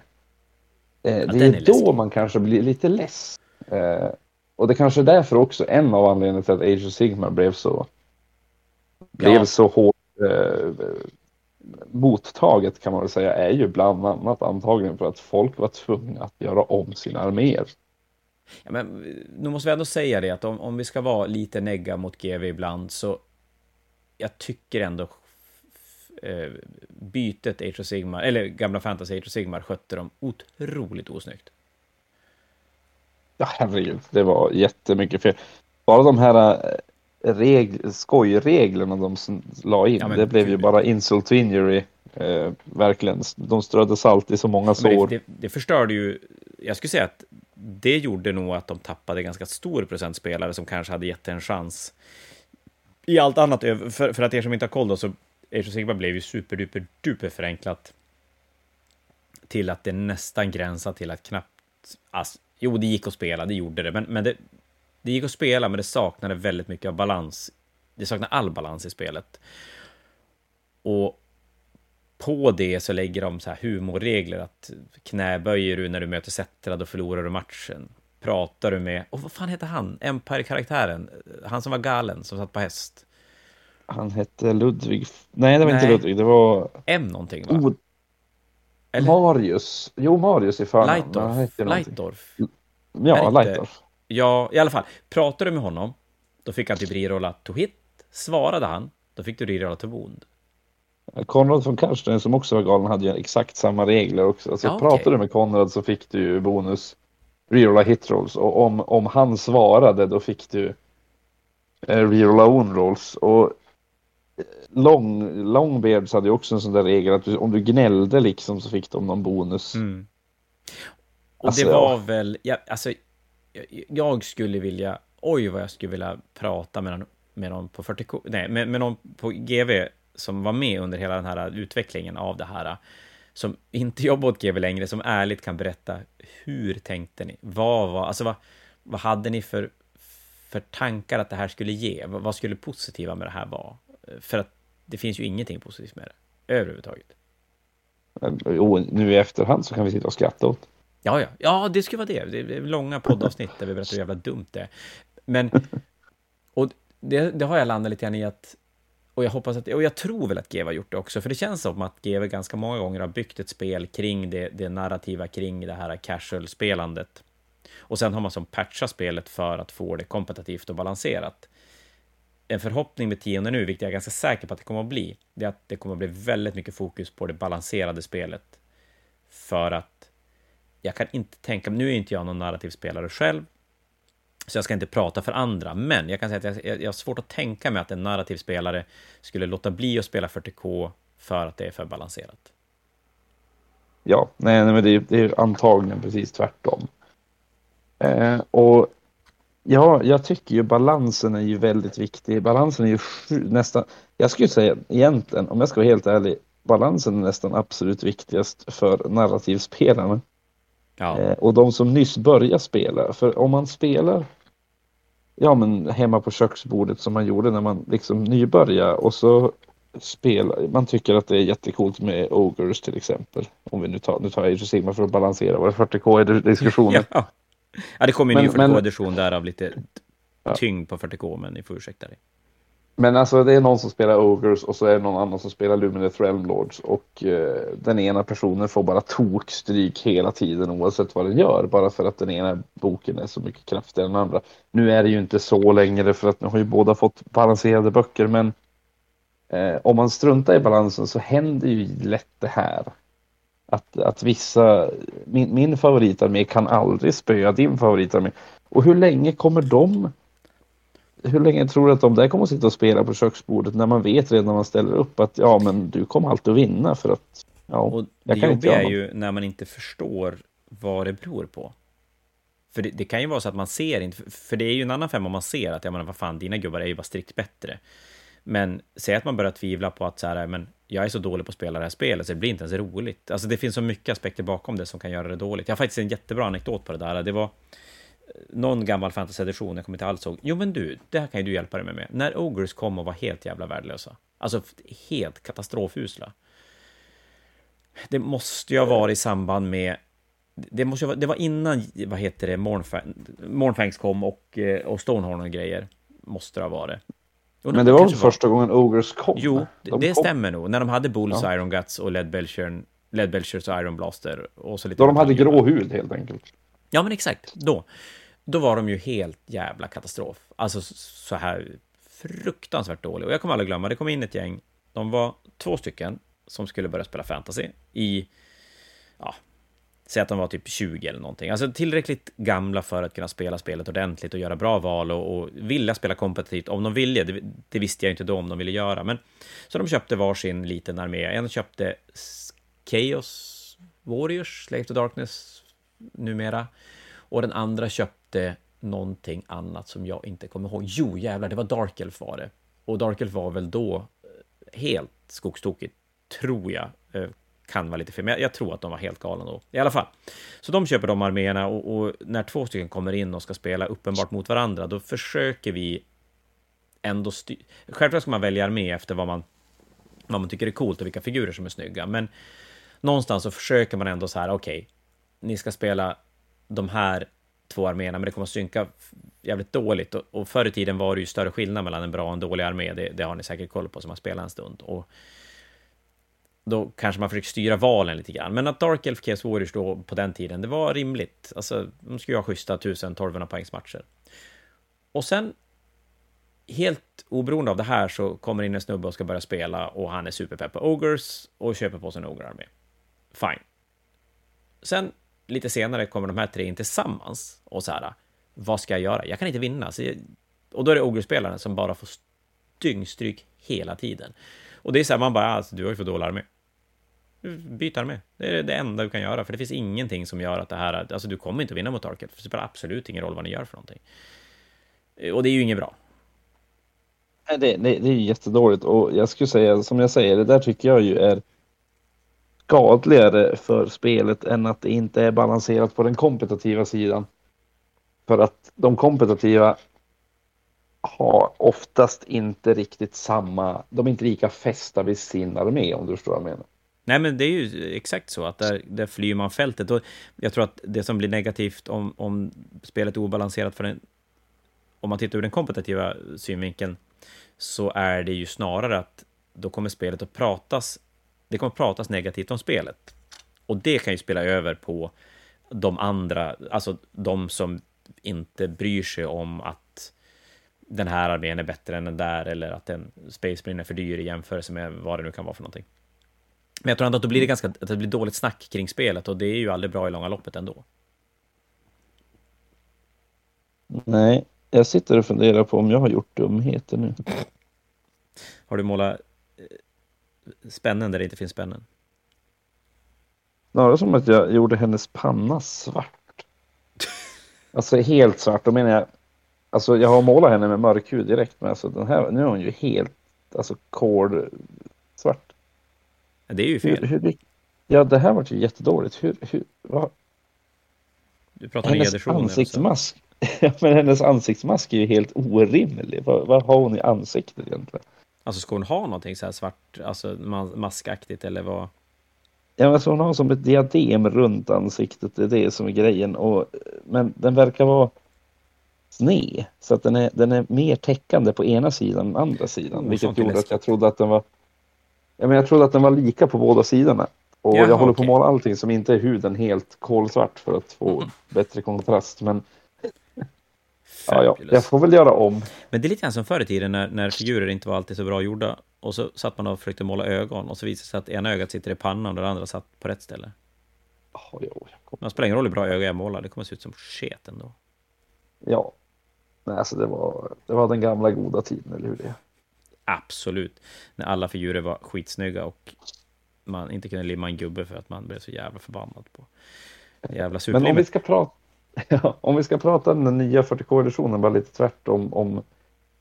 Eh, ja, det är, är då man kanske blir lite less. Eh, och det kanske är därför också en av anledningarna till att Age of Sigmar blev så, blev ja. så hårt eh, mottaget kan man väl säga är ju bland annat antagligen för att folk var tvungna att göra om sina arméer. Ja, men nu måste vi ändå säga det att om, om vi ska vara lite negga mot GV ibland så jag tycker ändå eh, bytet Age of Sigmar, eller gamla Fantasy Age of Sigmar skötte dem otroligt osnyggt. Ja, herregud, det var jättemycket fel. Bara de här eh, reg skojreglerna de la in, ja, det blev ju bara insult to injury Eh, verkligen. De strödde salt i så många sår. Det, det, det förstörde ju... Jag skulle säga att det gjorde nog att de tappade ganska stor procent spelare som kanske hade gett en chans. I allt annat, för, för att er som inte har koll då, så Age of Sigma blev ju superduper duper förenklat till att det nästan gränsar till att knappt... Alltså, jo, det gick att spela, det gjorde det, men, men det, det gick att spela, men det saknade väldigt mycket av balans. Det saknade all balans i spelet. Och på det så lägger de så här humorregler att knäböjer du när du möter Settra, då förlorar du matchen. Pratar du med, och vad fan heter han, Empire-karaktären, han som var galen, som satt på häst. Han hette Ludvig, nej det var nej. inte Ludvig, det var... M någonting va? O... Eller? Marius, jo Marius i förnamn. Lightdorf. Lightdorf. Ja, Lightdorf. Ja, i alla fall. Pratar du med honom, då fick han typ rerolla to hit. Svarade han, då fick du rerolla to wound. Konrad från Karsten som också var galen hade ju exakt samma regler också. Alltså, ja, pratade du med Konrad så fick du ju bonus rerolla hitrolls och om, om han svarade då fick du eh, rerolla own rolls och eh, Long, Longbeards hade ju också en sån där regel att du, om du gnällde liksom så fick de någon bonus. Mm. Och alltså, det var ja. väl, ja, alltså jag skulle vilja, oj vad jag skulle vilja prata med någon, med någon på 40K, nej, med, med någon på GV som var med under hela den här utvecklingen av det här, som inte jobbar åt GV längre, som ärligt kan berätta hur tänkte ni? Vad var, alltså vad, vad hade ni för, för tankar att det här skulle ge? Vad, vad skulle positiva med det här vara? För att det finns ju ingenting positivt med det överhuvudtaget. Jo, nu i efterhand så kan vi sitta och skratta åt. Ja, ja, ja, det skulle vara det. Det är långa poddavsnitt där vi berättar hur jävla dumt det är. Men, och det, det har jag landat lite grann i att och jag hoppas att, och jag tror väl att GW har gjort det också, för det känns som att GW ganska många gånger har byggt ett spel kring det, det narrativa, kring det här casual-spelandet. Och sen har man som patchat spelet för att få det kompetitivt och balanserat. En förhoppning med tionde nu, vilket jag är ganska säker på att det kommer att bli, det är att det kommer att bli väldigt mycket fokus på det balanserade spelet. För att jag kan inte tänka, mig, nu är inte jag någon narrativ spelare själv, så jag ska inte prata för andra, men jag kan säga att jag, jag har svårt att tänka mig att en narrativ spelare skulle låta bli att spela 40K för att det är för balanserat. Ja, nej, nej men det är, det är antagligen precis tvärtom. Eh, och ja, jag tycker ju balansen är ju väldigt viktig. Balansen är ju nästan, jag skulle säga egentligen, om jag ska vara helt ärlig, balansen är nästan absolut viktigast för narrativspelarna. Ja. Eh, och de som nyss börjar spela, för om man spelar ja, men hemma på köksbordet som man gjorde när man liksom nybörjade och så spelar, man tycker att det är jättekult med Ogres till exempel. Om vi nu tar, nu tar jag Age Sigma för att balansera våra 40K i diskussionen. Ja. ja, det kommer en ny 40K-edition där av lite tyngd på 40K, men ni får ursäkta det. Men alltså det är någon som spelar Ogres och så är det någon annan som spelar Lumineth Realm Lords och eh, den ena personen får bara tokstryk hela tiden oavsett vad den gör bara för att den ena boken är så mycket kraftigare än den andra. Nu är det ju inte så längre för att nu har ju båda fått balanserade böcker men eh, om man struntar i balansen så händer ju lätt det här. Att, att vissa, min, min favoritarmé kan aldrig spöa din favoritarmé. Och hur länge kommer de hur länge tror du att de där kommer att sitta och spela på köksbordet när man vet redan när man ställer upp att ja, men du kommer alltid att vinna för att ja, och det jobbiga är ju när man inte förstår vad det beror på. För det, det, kan ju vara så att man ser inte, för det är ju en annan femma om man ser att, ja men vad fan, dina gubbar är ju bara strikt bättre. Men säg att man börjar tvivla på att så här, men jag är så dålig på att spela det här spelet så det blir inte ens roligt. Alltså det finns så mycket aspekter bakom det som kan göra det dåligt. Jag har faktiskt en jättebra anekdot på det där. Det var någon gammal fantasy-edition, jag kommer inte alls ihåg. Jo, men du, det här kan ju du hjälpa dig med. När Ogres kom och var helt jävla värdelösa, alltså helt katastrofusla. Det måste ju ha varit i samband med det, måste vara, det var innan, vad heter det, Mornfangs kom och, eh, och Stonehorn och grejer. Måste det ha varit. Och men det var första gången Ogres kom? Jo, de det kom. stämmer nog. När de hade Bulls, ja. Iron Guts och Led Belcher, Led och Iron Blaster. Och så lite Då de hade grå hud helt enkelt. Ja, men exakt. Då. Då var de ju helt jävla katastrof. Alltså så här fruktansvärt dålig. Och jag kommer aldrig glömma, det kom in ett gäng. De var två stycken som skulle börja spela fantasy i ja, säg att de var typ 20 eller någonting. Alltså tillräckligt gamla för att kunna spela spelet ordentligt och göra bra val och, och vilja spela kompetitivt om de ville. Det, det, visste jag inte då om de ville göra, men så de köpte varsin liten armé. En köpte Chaos Warriors, Slave to Darkness numera, och den andra köpte någonting annat som jag inte kommer ihåg. Jo, jävlar, det var Dark Elf var det. Och Dark Elf var väl då eh, helt skogstokigt, tror jag. Eh, kan vara lite fel, men jag, tror att de var helt galna då. I alla fall. Så de köper de arméerna och, och, när två stycken kommer in och ska spela uppenbart mot varandra, då försöker vi ändå styra... Självklart ska man välja armé efter vad man, vad man tycker är coolt och vilka figurer som är snygga, men någonstans så försöker man ändå så här, okej, okay, ni ska spela de här två arméerna, men det kommer att synka jävligt dåligt. Och, och förr i tiden var det ju större skillnad mellan en bra och en dålig armé. Det, det har ni säkert koll på som har spelat en stund. Och då kanske man försöker styra valen lite grann. Men att Dark Elf Chaos Warriors då på den tiden, det var rimligt. Alltså, de skulle ju ha schyssta 1000-1200 poängsmatcher. Och sen, helt oberoende av det här, så kommer in en snubbe och ska börja spela och han är superpepp på Ogers och köper på sig en Ogre-armé. Fine. Sen lite senare kommer de här tre in tillsammans och så här, vad ska jag göra? Jag kan inte vinna. Så jag, och då är det ogurspelaren som bara får dyngstryk hela tiden. Och det är så här, man bara, alltså, du har ju för dålig armé. Byt armé. Det är det enda du kan göra, för det finns ingenting som gör att det här, alltså du kommer inte att vinna mot Arket, för det spelar absolut ingen roll vad ni gör för någonting. Eh, och det är ju inget bra. Nej, det, det, det är ju jättedåligt och jag skulle säga, som jag säger, det där tycker jag ju är skadligare för spelet än att det inte är balanserat på den kompetitiva sidan. För att de kompetitiva har oftast inte riktigt samma, de är inte lika fästa vid sin armé om du förstår vad jag menar. Nej, men det är ju exakt så att där, där flyr man fältet. Och jag tror att det som blir negativt om, om spelet är obalanserat för den, om man tittar ur den kompetitiva synvinkeln, så är det ju snarare att då kommer spelet att pratas, det kommer pratas negativt om spelet. Och det kan ju spela över på de andra, alltså de som inte bryr sig om att den här armén är bättre än den där, eller att en Space Marine är för dyr i jämförelse med vad det nu kan vara för någonting. Men jag tror ändå att då blir det ganska att det blir dåligt snack kring spelet och det är ju aldrig bra i långa loppet ändå. Nej, jag sitter och funderar på om jag har gjort dumheter nu. Har du målat spännen där det inte finns spännen? Snarare som att jag gjorde hennes panna svart. Alltså helt svart, då menar jag. Alltså jag har målat henne med mörk hud direkt, men alltså den här, nu är hon ju helt, alltså kol svart. Det är ju fel. Hur, hur, ja, det här var ju jättedåligt. Hur, hur, vad? Du pratar hennes ansiktsmask. Men hennes ansiktsmask är ju helt orimlig. Vad, vad har hon i ansiktet egentligen? Alltså ska hon ha någonting så här svart, alltså maskaktigt eller vad? Ja, alltså hon har som ett diadem runt ansiktet, det är det som är grejen. Och, men den verkar vara sned, så att den är, den är mer täckande på ena sidan än andra sidan. Oh, vilket gjorde att jag trodde att den var Ja, men jag trodde att den var lika på båda sidorna. Och Jaha, jag håller på att måla allting som inte är huden helt kolsvart för att få mm. bättre kontrast. Men ja, ja, jag får väl göra om. Men det är lite grann som förr i tiden när, när figurer inte var alltid så bra gjorda. Och så satt man och försökte måla ögon och så visade det sig att ena ögat sitter i pannan och det andra satt på rätt ställe. Oh, jo, Man spelar ingen roll hur bra öga jag målar, det kommer se ut som sket ändå. Ja, Nej, alltså det var, det var den gamla goda tiden, eller hur det är. Absolut. När alla figurer var skitsnygga och man inte kunde limma en gubbe för att man blev så jävla förbannad på jävla Men om vi ska prata Ja, om vi ska prata om den nya 40K-editionen, bara lite tvärtom om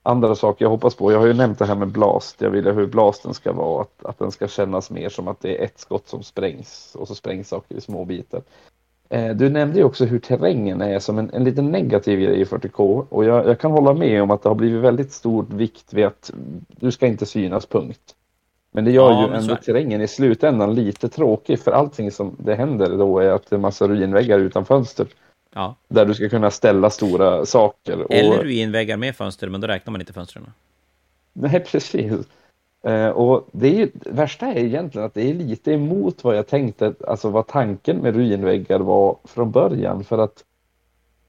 andra saker jag hoppas på. Jag har ju nämnt det här med blast. Jag vill hur blasten ska vara, att, att den ska kännas mer som att det är ett skott som sprängs och så sprängs saker i små bitar. Eh, du nämnde ju också hur terrängen är som en, en liten negativ grej i 40K och jag, jag, kan hålla med om att det har blivit väldigt stor vikt vid att du ska inte synas, punkt. Men det gör ja, ju ändå terrängen i slutändan lite tråkig för allting som det händer då är att det är massa ruinväggar utan fönster. Ja. Där du ska kunna ställa stora saker. Eller och... ruinväggar med fönster, men då räknar man inte fönstren. Nej, precis. Eh, och det är ju, värsta är egentligen att det är lite emot vad jag tänkte, alltså vad tanken med ruinväggar var från början. För att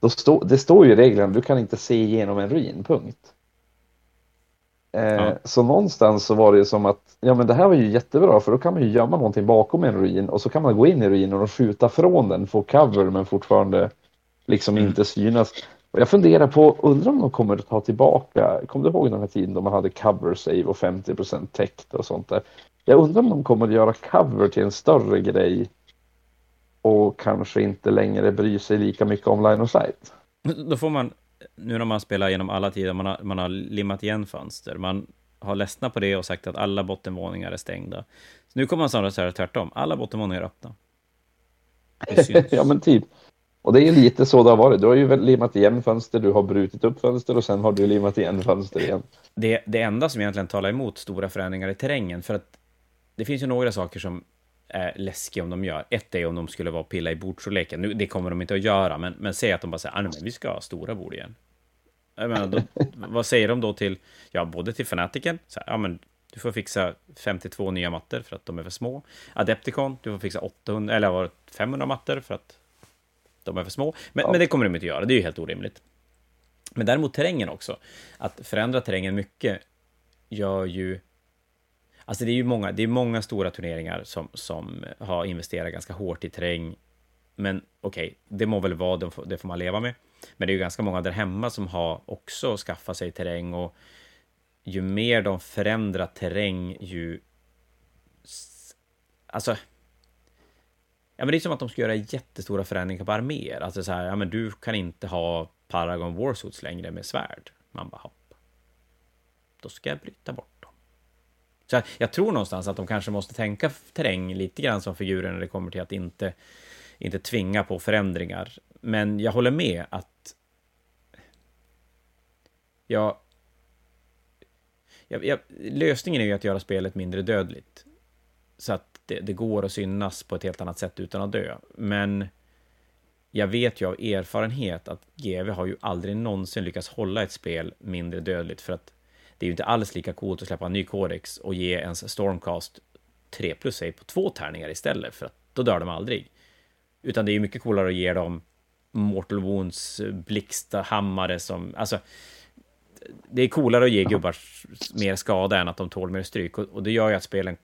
då stå, det står ju i reglerna, du kan inte se igenom en ruin, punkt. Eh, ja. Så någonstans så var det ju som att ja men det här var ju jättebra för då kan man ju gömma någonting bakom en ruin och så kan man gå in i ruinen och skjuta från den, få cover men fortfarande liksom mm. inte synas. Och jag funderar på, undrar om de kommer att ta tillbaka, kommer du ihåg den här tiden då man hade cover save och 50% täckt och sånt där? Jag undrar om de kommer att göra cover till en större grej och kanske inte längre bry sig lika mycket om line of sight. Då får man, nu när man spelar genom alla tider, man har, man har limmat igen fönster, man har ledsnat på det och sagt att alla bottenvåningar är stängda. Så nu kommer man snarare säga tvärtom, alla bottenvåningar är öppna. ja men typ. Och det är lite så det har varit. Du har ju limmat igen fönster, du har brutit upp fönster och sen har du limmat igen fönster igen. Det, det enda som egentligen talar emot stora förändringar i terrängen, för att det finns ju några saker som är läskiga om de gör. Ett är om de skulle vara pilla i bordstorleken. Nu, det kommer de inte att göra, men, men säg att de bara säger att ah, vi ska ha stora bord igen. Jag menar, då, vad säger de då till, ja, både till fanatiken, så här, ja men du får fixa 52 nya mattor för att de är för små. Adepticon, du får fixa 800, eller 500 mattor för att de är för små. Men, ja. men det kommer de inte göra, det är ju helt orimligt. Men däremot terrängen också. Att förändra terrängen mycket gör ju... Alltså det är ju många, det är många stora turneringar som, som har investerat ganska hårt i terräng. Men okej, okay, det må väl vara, det får man leva med. Men det är ju ganska många där hemma som har också skaffat sig terräng och ju mer de förändrar terräng, ju... Alltså, Ja, men det är som att de ska göra jättestora förändringar på arméer. Alltså så här, ja men du kan inte ha Paragon Warsuits längre med svärd. Man bara, hopp. Då ska jag bryta bort dem. Så jag tror någonstans att de kanske måste tänka terräng lite grann som figurer när det kommer till att inte, inte tvinga på förändringar. Men jag håller med att... Ja, ja, jag, lösningen är ju att göra spelet mindre dödligt. Så att det, det, går att synas på ett helt annat sätt utan att dö. Men jag vet ju av erfarenhet att GV har ju aldrig någonsin lyckats hålla ett spel mindre dödligt för att det är ju inte alls lika coolt att släppa en ny kodex och ge ens Stormcast 3 plus sig på två tärningar istället för att då dör de aldrig. Utan det är ju mycket coolare att ge dem Mortal Wounds blixthammare som, alltså det är coolare att ge gubbar mer skada än att de tål mer stryk och, och det gör ju att spelen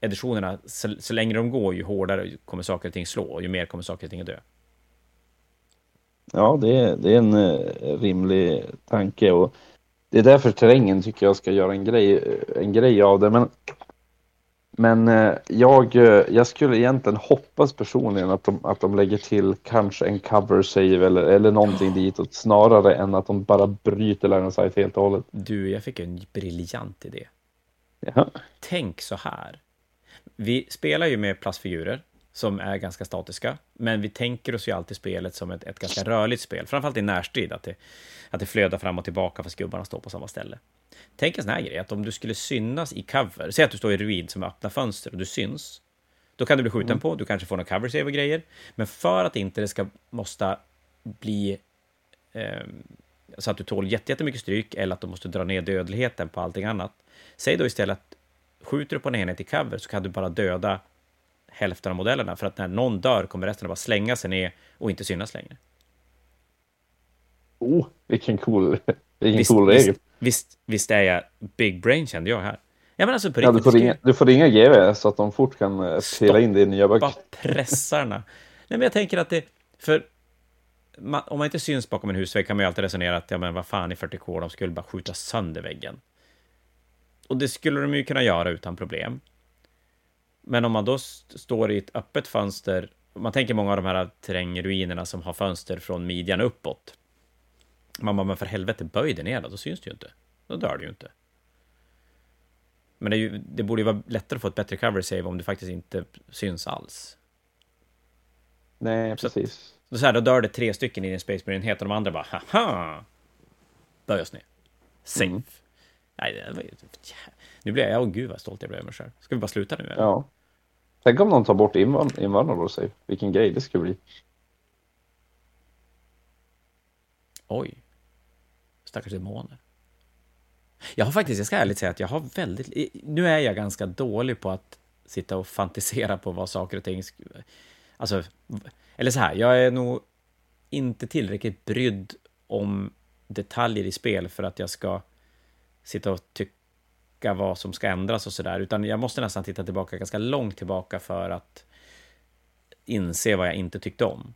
editionerna, så, så längre de går, ju hårdare kommer saker och ting slå, och ju mer kommer saker och ting att dö. Ja, det är, det är en uh, rimlig tanke och det är därför terrängen tycker jag ska göra en grej, en grej av det. Men, men uh, jag, uh, jag skulle egentligen hoppas personligen att de, att de lägger till kanske en cover save eller, eller någonting ditåt snarare än att de bara bryter line of sight helt och hållet. Du, jag fick en briljant idé. Ja. Tänk så här vi spelar ju med plastfigurer som är ganska statiska, men vi tänker oss ju alltid spelet som ett, ett ganska rörligt spel, framförallt i närstrid, att det, att det flödar fram och tillbaka fast gubbarna står på samma ställe. Tänk en sån här grej, att om du skulle synas i cover, säg att du står i ruin som öppnar fönster och du syns, då kan du bli skjuten mm. på, du kanske får några cover save och grejer, men för att inte det ska måste bli eh, så att du tål jättemycket stryk eller att du måste dra ner dödligheten på allting annat, säg då istället att skjuter du på en enhet i cover så kan du bara döda hälften av modellerna, för att när någon dör kommer resten att bara slänga sig ner och inte synas längre. Oh, vilken cool, vilken visst, cool regel. Visst, visst, visst, är jag big brain kände jag här. Ja, men alltså på ja, du, får ringa, du får ringa GV så att de fort kan eh, spela in det i nya böcker. pressarna. Nej, men jag tänker att det, för man, om man inte syns bakom en husvägg kan man ju alltid resonera att ja, men vad fan i 40K, de skulle bara skjuta sönder väggen. Och det skulle de ju kunna göra utan problem. Men om man då står i ett öppet fönster, man tänker många av de här terrängruinerna som har fönster från midjan uppåt. Man bara, men för helvete, böj dig ner då, då syns det ju inte. Då dör du ju inte. Men det, ju, det, borde ju vara lättare att få ett bättre cover save om det faktiskt inte syns alls. Nej, precis. Så, så här, då dör det tre stycken i din Space Marine-enhet och de andra bara, haha! Böj oss ner. Safe. Mm. Nej, det var, nu blir jag, åh gud vad stolt jag blev över mig själv. Ska vi bara sluta nu? Eller? Ja. Tänk om någon tar bort invandrare och sig. Vilken grej det skulle bli. Oj. Stackars demoner. Jag har faktiskt, jag ska ärligt säga att jag har väldigt, nu är jag ganska dålig på att sitta och fantisera på vad saker och ting, alltså, eller så här, jag är nog inte tillräckligt brydd om detaljer i spel för att jag ska sitta och tycka vad som ska ändras och sådär, utan jag måste nästan titta tillbaka ganska långt tillbaka för att inse vad jag inte tyckte om.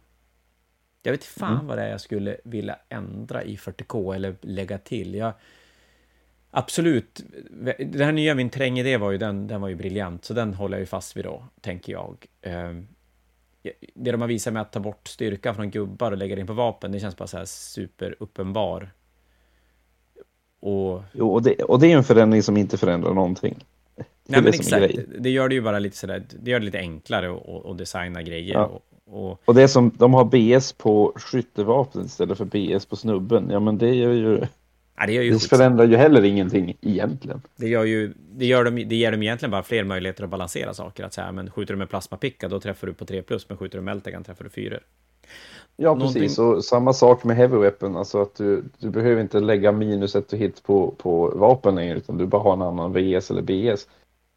Jag vet fan mm. vad det är jag skulle vilja ändra i 40K eller lägga till. Jag, absolut, den här nya min trängidé var ju den, den var ju briljant, så den håller jag ju fast vid då, tänker jag. Ehm, det de har visat med att ta bort styrka från gubbar och lägga det in på vapen, det känns bara så här superuppenbar. Och... Jo, och det, och det är en förändring som inte förändrar någonting. Nej, men exakt. Det gör det ju bara lite sådär, det gör det lite enklare att designa grejer. Ja. Och, och... och det som de har BS på skyttevapen istället för BS på snubben, ja men det gör ju... Ja, det, gör ju det förändrar ju heller ingenting egentligen. Det, gör ju, det, gör de, det ger dem egentligen bara fler möjligheter att balansera saker. Att säga, men skjuter du med plasmapicka då träffar du på 3 plus, men skjuter du med Meltegan träffar du 4. Ja, Någonting... precis. Och samma sak med heavy weapon. Alltså att du, du behöver inte lägga minus ett hit på, på vapen längre, utan du bara har en annan VS eller BS.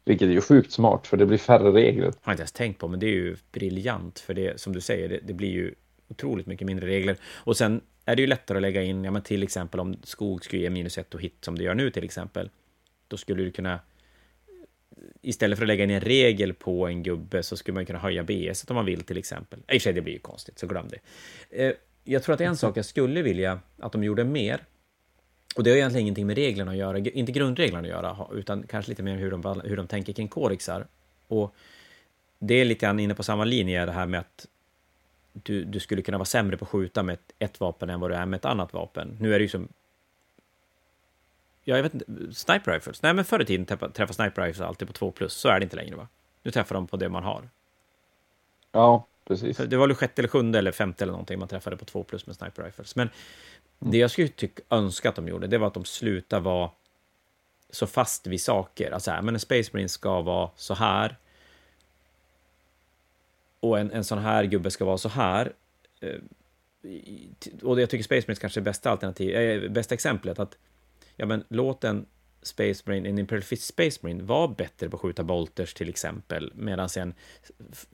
Vilket är ju sjukt smart, för det blir färre regler. Har jag inte ens tänkt på, men det är ju briljant. För det, som du säger, det, det blir ju otroligt mycket mindre regler. Och sen är det ju lättare att lägga in, ja men till exempel om skog skulle ge minus ett och hit som det gör nu till exempel. Då skulle du kunna istället för att lägga in en regel på en gubbe så skulle man kunna höja BS om man vill till exempel. I och för sig, det blir ju konstigt, så glöm det. Eh, jag tror att en sak jag skulle vilja att de gjorde mer, och det har egentligen ingenting med reglerna att göra, inte grundreglerna att göra, utan kanske lite mer hur de, hur de tänker kring kodexar. Och det är lite grann inne på samma linje, det här med att du, du skulle kunna vara sämre på att skjuta med ett, ett vapen än vad du är med ett annat vapen. Nu är det ju som ja, jag vet inte, sniper rifles. Nej, men förr i tiden träffade sniper rifles alltid på 2 plus. Så är det inte längre, va? Nu träffar de på det man har. Ja, precis. Det var väl sjätte eller sjunde eller femte eller någonting man träffade på 2 plus med sniper rifles. Men mm. det jag skulle tycka, önska att de gjorde, det var att de slutade vara så fast vid saker. Alltså, här, men en Space Marine ska vara så här. Och en, en sån här gubbe ska vara så här. Eh, och jag tycker Space Marines kanske är bästa alternativ, äh, bästa exemplet. att ja men låt en Space Marine, en Imperial Fist Space Marine vara bättre på att skjuta bolters till exempel, medan en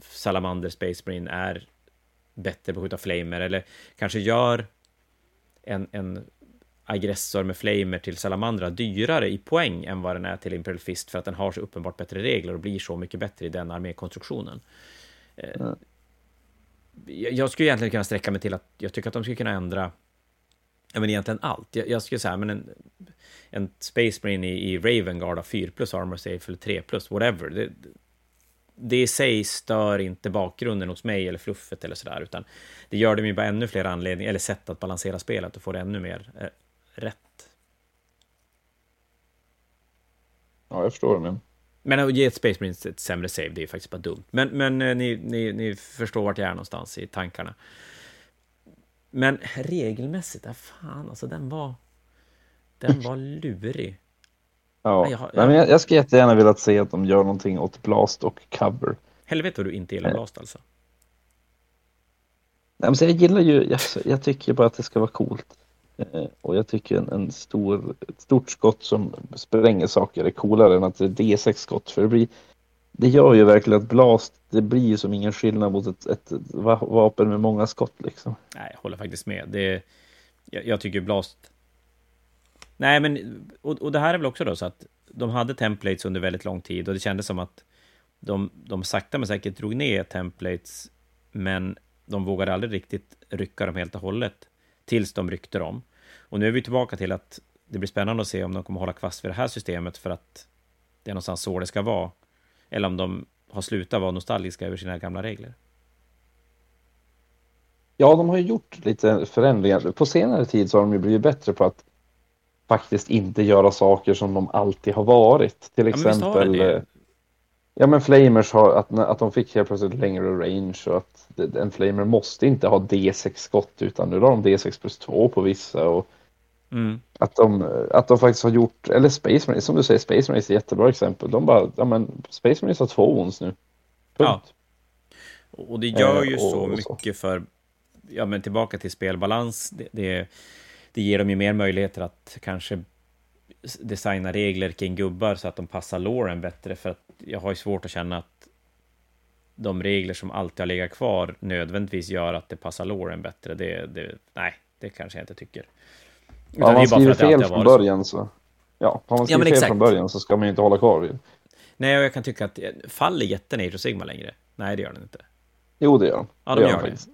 Salamander Space Marine är bättre på att skjuta flamer, eller kanske gör en, en aggressor med flamer till Salamandra dyrare i poäng än vad den är till Imperial Fist för att den har så uppenbart bättre regler och blir så mycket bättre i den armékonstruktionen. Mm. Jag skulle egentligen kunna sträcka mig till att jag tycker att de skulle kunna ändra ja, men egentligen allt. Jag, jag skulle säga, men en, en Space Marine i, i Ravengard har 4 plus armor safe eller 3 plus, whatever. Det, det i sig stör inte bakgrunden hos mig eller fluffet eller sådär, utan det gör dem ju bara ännu fler anledningar, eller sätt att balansera spelet och få det ännu mer eh, rätt. Ja, jag förstår det. Men att ge ett Space Marine ett sämre save, det är faktiskt bara dumt. Men, men eh, ni, ni, ni förstår vart jag är någonstans i tankarna. Men regelmässigt, ja, fan alltså den var... Den var lurig. Ja, jag, jag... men jag, jag skulle jättegärna vilja se att de gör någonting åt Blast och Cover. Helvete vad du inte gillar Blast alltså. Nej, men så jag gillar ju, jag, jag tycker bara att det ska vara coolt. Eh, och jag tycker en, en stor, ett stort skott som spränger saker är coolare än att det är D6-skott. För det blir, det gör ju verkligen att blast, det blir ju som ingen skillnad mot ett, ett vapen med många skott liksom. Nej, jag håller faktiskt med. Det, jag, jag tycker blast... Nej, men och, och det här är väl också då så att de hade templates under väldigt lång tid och det kändes som att de, de sakta men säkert drog ner templates, men de vågade aldrig riktigt rycka dem helt och hållet tills de ryckte dem. Och nu är vi tillbaka till att det blir spännande att se om de kommer hålla fast vid det här systemet för att det är någonstans så det ska vara. Eller om de har slutat vara nostalgiska över sina gamla regler. Ja, de har ju gjort lite förändringar. På senare tid så har de ju blivit bättre på att faktiskt inte göra saker som de alltid har varit. Till exempel ja, men, ja, men Flamers har att, att de fick helt plötsligt längre range och att en Flamer måste inte ha D6 skott utan nu har de D6 plus 2 på vissa och Mm. Att, de, att de faktiskt har gjort, eller Space Marines, som du säger, Space Marines är ett jättebra exempel. De bara, ja men Space Marines har två ons nu. Punkt. Ja. Och det gör ju eh, så och mycket så. för, ja men tillbaka till spelbalans, det, det, det ger dem ju mer möjligheter att kanske designa regler kring gubbar så att de passar låren bättre, för att jag har ju svårt att känna att de regler som alltid har legat kvar nödvändigtvis gör att det passar låren bättre. Det, det, nej, det kanske jag inte tycker. Ja, man skriver fel från början så. ja, har man skrivit ja, fel från början så ska man ju inte hålla kvar vid. Nej, och jag kan tycka att faller jätten of Sigma längre? Nej, det gör den inte. Jo, det gör den. Ja, de det gör, gör det.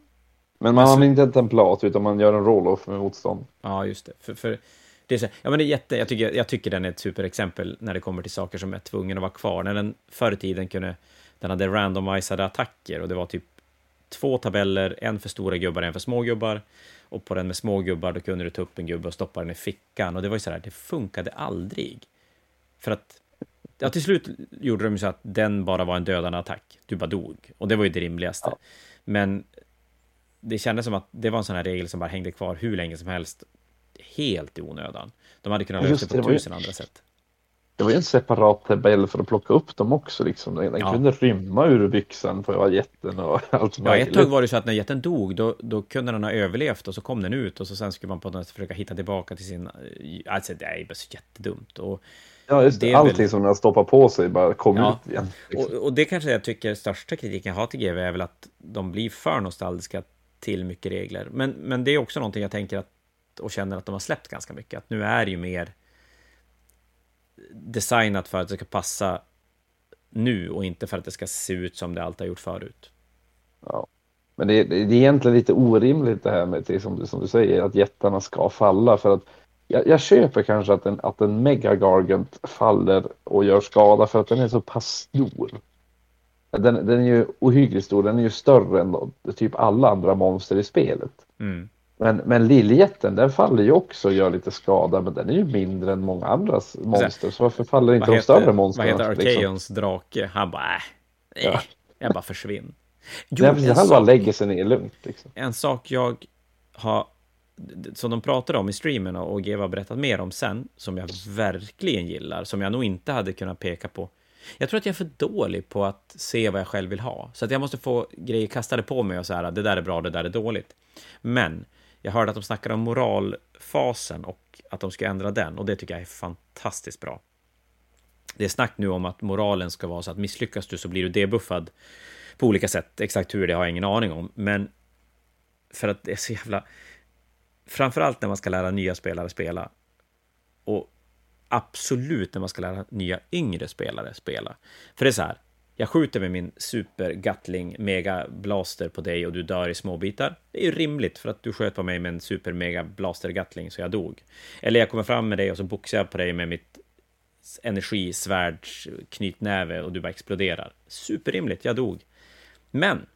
Men man alltså, har inte en templat, utan man gör en roll-off med motstånd. Ja, just det. För, för det är så, ja, men det är jätte, jag, tycker, jag tycker den är ett superexempel när det kommer till saker som är tvungen att vara kvar. När den förr i tiden kunde, den hade randomiserade attacker och det var typ två tabeller, en för stora gubbar, en för små gubbar. Och på den med små gubbar, då kunde du ta upp en gubbe och stoppa den i fickan. Och det var ju så här, det funkade aldrig. För att, ja, till slut gjorde de så att den bara var en dödande attack. Du bara dog. Och det var ju det rimligaste. Ja. Men det kändes som att det var en sån här regel som bara hängde kvar hur länge som helst. Helt i onödan. De hade kunnat lösa det på det tusen ju, andra sätt. Det var ju en separat tabell för att plocka upp dem också. Liksom. Den, ja. kunde rymma ur byxan på jätten och allt Ja, ett tag var det så att när jätten dog, då, då kunde den ha överlevt och så kom den ut och så sen skulle man på något sätt försöka hitta tillbaka till sin... Alltså, det är bara så jättedumt. Och Ja, just det. Allting väl... som den stoppar på sig bara kommer ja. ut igen. Liksom. Och, och, det kanske jag tycker största kritiken jag har till GV är väl att de blir för nostalgiska till mycket regler. Men, men det är också någonting jag tänker att och känner att de har släppt ganska mycket. Att nu är det ju mer designat för att det ska passa nu och inte för att det ska se ut som det alltid har gjort förut. Ja. Men det är, det är egentligen lite orimligt det här med, det som, du, som du säger, att jättarna ska falla. För att jag, jag köper kanske att en, att en megagargant faller och gör skada för att den är så pass stor. Den, den är ju ohyggligt stor, den är ju större än typ alla andra monster i spelet. Mm. Men, men lilljätten den faller ju också och gör lite skada men den är ju mindre än många andras monster så varför faller inte de större monstren? Vad heter Arkeons liksom? drake? Han bara äh, nej, ja. jag bara försvinn. Jo, Nej, han bara lägger sig ner lugnt. Liksom. En sak jag har som de pratade om i streamen och Eva har berättat mer om sen, som jag verkligen gillar, som jag nog inte hade kunnat peka på. Jag tror att jag är för dålig på att se vad jag själv vill ha, så att jag måste få grejer kastade på mig och så här, det där är bra, det där är dåligt. Men jag hörde att de snackade om moralfasen och att de ska ändra den och det tycker jag är fantastiskt bra. Det är snack nu om att moralen ska vara så att misslyckas du så blir du debuffad på olika sätt. Exakt hur det har jag ingen aning om, men för att det är så jävla... Framförallt när man ska lära nya spelare spela. Och absolut när man ska lära nya yngre spelare spela. För det är så här, jag skjuter med min super Gatling mega blaster på dig och du dör i små bitar. Det är ju rimligt för att du sköt på mig med en super mega blaster Gatling så jag dog. Eller jag kommer fram med dig och så boxar jag på dig med mitt energisvärds knytnäve och du bara exploderar. Superrimligt, jag dog. Men,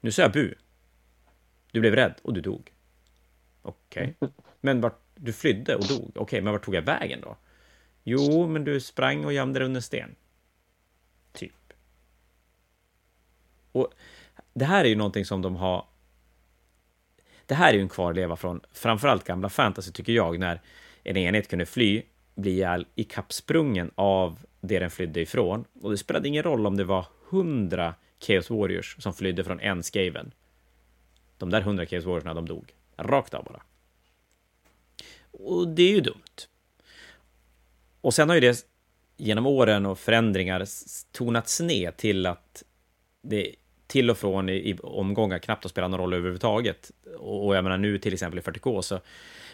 nu sa jag bu. Du blev rädd och du dog. Okej. Okay. Men vart, du flydde och dog. Okej, okay, men vart tog jag vägen då? Jo, men du sprang och gömde dig under en sten. Typ. Och det här är ju någonting som de har... Det här är ju en kvarleva från framförallt gamla fantasy, tycker jag, när en enhet kunde fly, bli ikappsprungen av det den flydde ifrån. Och det spelade ingen roll om det var hundra Chaos Warriors som flydde från en Skaven. De där hundra Chaos Warriors, de dog. Rakt av bara. Och det är ju dumt. Och sen har ju det genom åren och förändringar tonats ner till att det till och från i, i omgångar knappt har spelat någon roll överhuvudtaget. Och, och jag menar nu till exempel i 40K så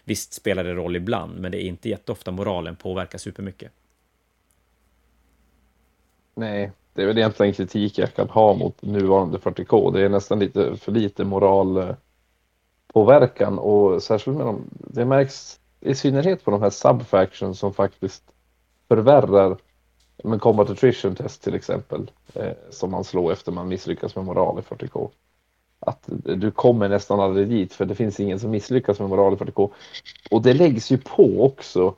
visst spelar det roll ibland, men det är inte jätteofta moralen påverkar supermycket. Nej, det är väl egentligen kritik jag kan ha mot nuvarande 40K. Det är nästan lite för lite moralpåverkan och särskilt med dem. Det märks i synnerhet på de här subfactions som faktiskt förvärrar men combat attrition test till exempel, eh, som man slår efter man misslyckas med moral i 40K. Att du kommer nästan aldrig dit för det finns ingen som misslyckas med moral i 40K. Och det läggs ju på också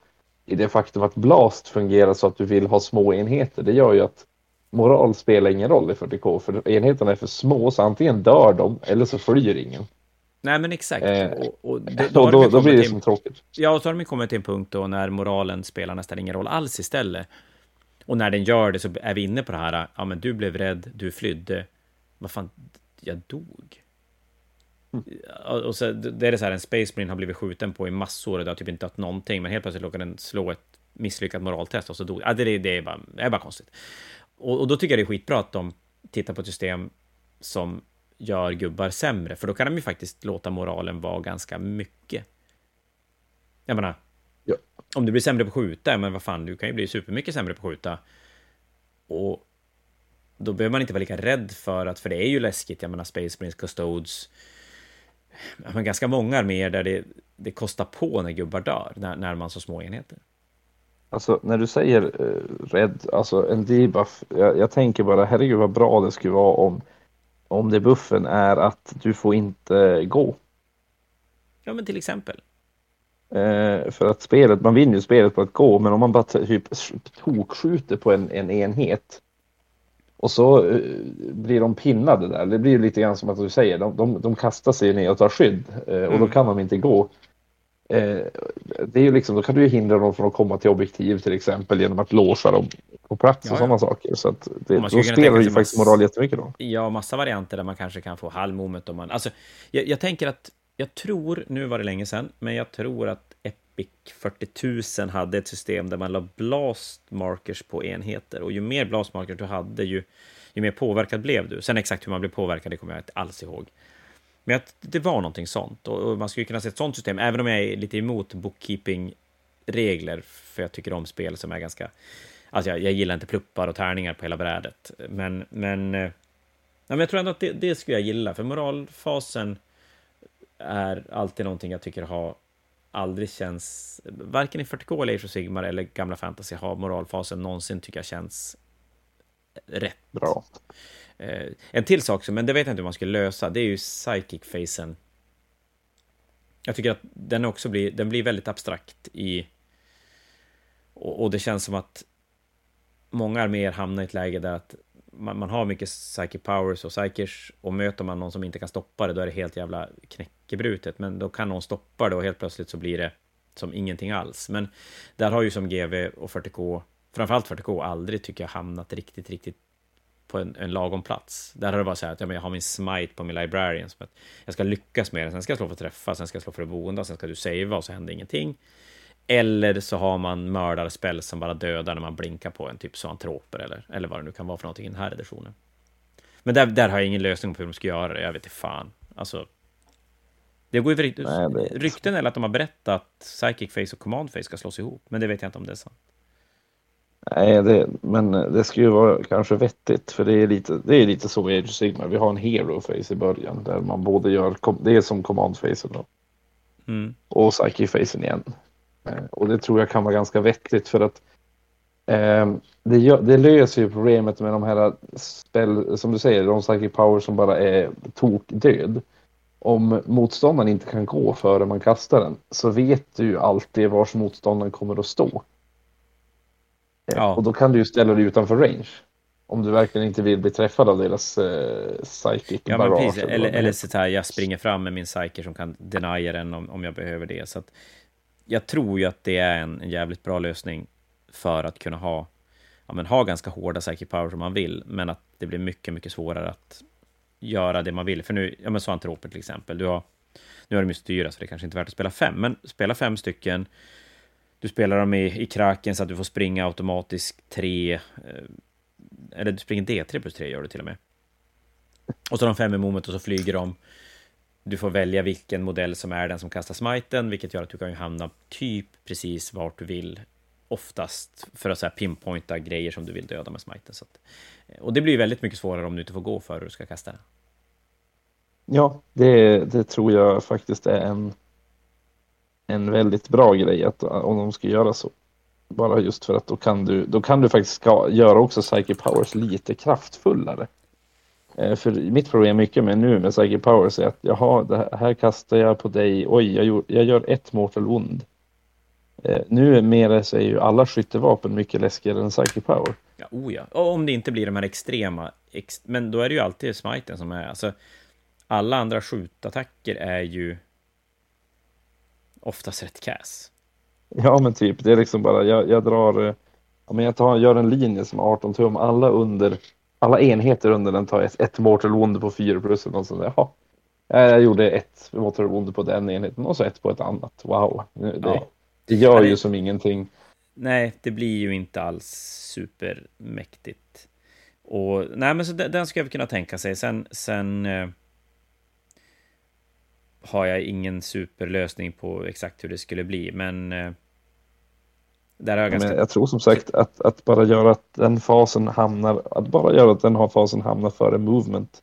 i det faktum att Blast fungerar så att du vill ha små enheter. Det gör ju att moral spelar ingen roll i 40K för enheterna är för små så antingen dör de eller så flyr ingen. Nej men exakt. Eh, och, och då, då, då, då blir det som tråkigt. Ja, och så har de kommit till en punkt då när moralen spelar nästan ingen roll alls istället. Och när den gör det så är vi inne på det här, ja men du blev rädd, du flydde. Vad fan, jag dog. Mm. Och så det är det så här, en Space Marine har blivit skjuten på i massor och det har typ inte dött någonting, men helt plötsligt råkar den slå ett misslyckat moraltest och så dog ja, det. Det är bara, det är bara konstigt. Och, och då tycker jag det är skitbra att de tittar på ett system som gör gubbar sämre, för då kan de ju faktiskt låta moralen vara ganska mycket. Jag menar, Ja. om du blir sämre på att skjuta, men vad fan, du kan ju bli supermycket sämre på att skjuta. Och då behöver man inte vara lika rädd för att, för det är ju läskigt, jag menar Space Marines, Custodes, men ganska många arméer där det, det kostar på när gubbar dör, när, när man så små enheter. Alltså när du säger eh, rädd, alltså en debuff, jag, jag tänker bara herregud vad bra det skulle vara om, om det buffen är att du får inte gå. Ja men till exempel. Eh, för att spelet, man vinner ju spelet på att gå, men om man bara typ tokskjuter på en, en enhet och så eh, blir de pinnade där. Det blir ju lite grann som att du säger, de, de, de kastar sig ner och tar skydd eh, och mm. då kan de inte gå. Eh, det är ju liksom, då kan du ju hindra dem från att komma till objektiv till exempel genom att låsa dem på plats och ja, sådana saker. Så att det, då spelar ju faktiskt moral jättemycket då. Ja, massa varianter där man kanske kan få halv moment om man... Alltså, jag, jag tänker att jag tror, nu var det länge sedan, men jag tror att Epic 40 000 hade ett system där man la blast markers på enheter. Och ju mer blast markers du hade, ju, ju mer påverkad blev du. Sen exakt hur man blev påverkad, det kommer jag inte alls ihåg. Men att det var någonting sånt. Och man skulle kunna se ett sånt system, även om jag är lite emot bookkeeping-regler, för jag tycker om spel som är ganska... Alltså jag, jag gillar inte pluppar och tärningar på hela brädet. Men, men, eh, ja, men jag tror ändå att det, det skulle jag gilla, för moralfasen är alltid någonting jag tycker har aldrig känns, varken i 40K eller Age of Sigmar eller gamla fantasy har moralfasen någonsin tycker jag känns rätt. Bra. Eh, en till sak, men det vet jag inte hur man skulle lösa, det är ju psychic-facen. Jag tycker att den också blir, den blir väldigt abstrakt i... Och, och det känns som att många arméer hamnar i ett läge där att man, man, har mycket psychic powers och psykers och möter man någon som inte kan stoppa det, då är det helt jävla knäckebrutet. Men då kan någon stoppa det och helt plötsligt så blir det som ingenting alls. Men där har ju som GV och 40K, framförallt 40K, aldrig tycker jag hamnat riktigt, riktigt på en, en lagom plats. Där har det varit så här att ja, men jag har min smite på min librarian, som att jag ska lyckas med den, sen ska jag slå för träffa, sen ska jag slå för att boende, sen ska du savea och så händer ingenting. Eller så har man mördarspel som bara dödar när man blinkar på en, typ zoantroper eller, eller vad det nu kan vara för någonting i den här editionen. Men där, där har jag ingen lösning på hur de ska göra det, jag vet inte fan. Alltså, det går ju rykt, det... rykten eller att de har berättat att Psychic Face och Command Face ska slås ihop, men det vet jag inte om det är sant. Nej, det, men det skulle ju vara kanske vettigt för det är lite, det är lite så i Age of Sigmar. Vi har en Hero Face i början där man både gör, det är som Command Face då. Mm. Och Psychic Face igen. Eh, och det tror jag kan vara ganska vettigt för att eh, det, gör, det, löser ju problemet med de här spel, som du säger, de psychic power som bara är tokdöd. Om motståndaren inte kan gå före man kastar den så vet du ju alltid vars motståndaren kommer att stå. Eh, ja. Och då kan du ju ställa dig utanför range. Om du verkligen inte vill bli träffad av deras eh, psychic ja, men precis. Eller, eller så här, jag springer fram med min psyker som kan denia den om, om jag behöver det. Så att jag tror ju att det är en, en jävligt bra lösning för att kunna ha, ja, men ha ganska hårda psychic power som man vill, men att det blir mycket, mycket svårare att göra det man vill. För nu, ja men Zoantroper till exempel, du har, nu har de ju styra så det är kanske inte är värt att spela fem, men spela fem stycken, du spelar dem i, i kraken så att du får springa automatiskt tre, eh, eller du springer D3 plus 3 gör du till och med. Och så har de fem i moment och så flyger de du får välja vilken modell som är den som kastar smiten, vilket gör att du kan hamna typ precis vart du vill oftast för att så pinpointa grejer som du vill döda med smiten. Så att, eh, och det blir väldigt mycket svårare om du inte får gå före du ska kasta den. Ja, det, det tror jag faktiskt är en, en väldigt bra grej att, eh, om de ska göra så. Bara just för att då kan du, då kan du faktiskt göra också Psyche Powers lite kraftfullare. Eh, för mitt problem mycket med nu med Psychic Powers är att jaha, det här kastar jag på dig. Oj, jag, gjorde, jag gör ett Mortal Wound. Eh, nu mer så är ju alla skyttevapen mycket läskigare än Psychic Power. Ja, oh ja. Och om det inte blir de här extrema, ex men då är det ju alltid smiten som är, alltså alla andra skjutattacker är ju oftast rätt cass. Ja, men typ, det är liksom bara, jag, jag drar, eh, ja, men jag tar, gör en linje som 18 tum, alla under alla enheter under den tar ett, ett mortal wound på 4 plus. Och så, jaha. Jag gjorde ett mortal wound på den enheten och så ett på ett annat. Wow. Det, ja. det gör ju som ingenting. Nej, det blir ju inte alls supermäktigt. Och nej, men så den, den ska jag kunna tänka sig. Sen, sen eh, har jag ingen superlösning på exakt hur det skulle bli, men eh, Där jag, ganska... Men jag tror som sagt att, att bara göra att den fasen hamnar, att bara göra att den här fasen hamnar före movement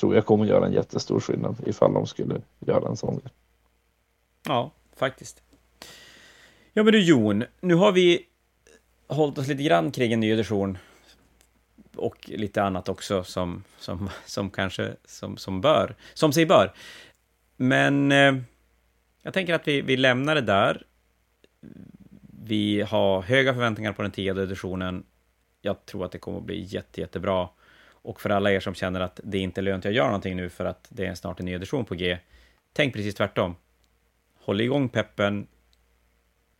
tror jag kommer göra en jättestor skillnad ifall de skulle göra en sån. Ja, faktiskt. Ja, men du Jon, nu har vi hållit oss lite grann kring en ny edition och lite annat också som, som, som kanske som, som bör, som sig bör. Men eh, jag tänker att vi, vi lämnar det där. Vi har höga förväntningar på den tionde editionen. Jag tror att det kommer att bli jätte, jättebra. Och för alla er som känner att det inte är lönt att göra någonting nu för att det är snart en ny edition på G, tänk precis tvärtom. Håll igång peppen,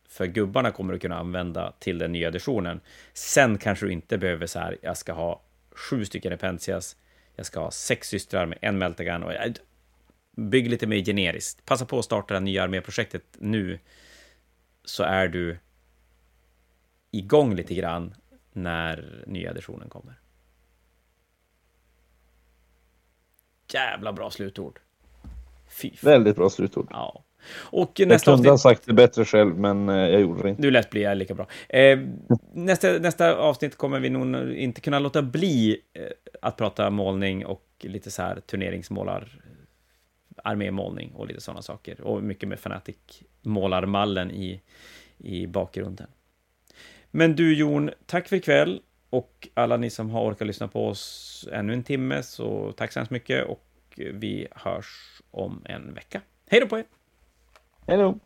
för gubbarna kommer du kunna använda till den nya editionen. Sen kanske du inte behöver så här, jag ska ha sju stycken Repentias, jag ska ha sex systrar med en Meltagun och bygg lite mer generiskt. Passa på att starta det nya arméprojektet nu, så är du igång lite grann när nya editionen kommer. Jävla bra slutord. Fy Väldigt bra slutord. Ja. Och nästa jag kunde avsnitt... ha sagt det bättre själv, men eh, jag gjorde det inte. Du lät bli lika bra. Eh, nästa, nästa avsnitt kommer vi nog inte kunna låta bli eh, att prata målning och lite så här turneringsmålar, armémålning och lite sådana saker. Och mycket med Fanatic målarmallen i, i bakgrunden. Men du Jon, tack för ikväll och alla ni som har orkat lyssna på oss ännu en timme, så tack så hemskt mycket och vi hörs om en vecka. Hej då på er! Hello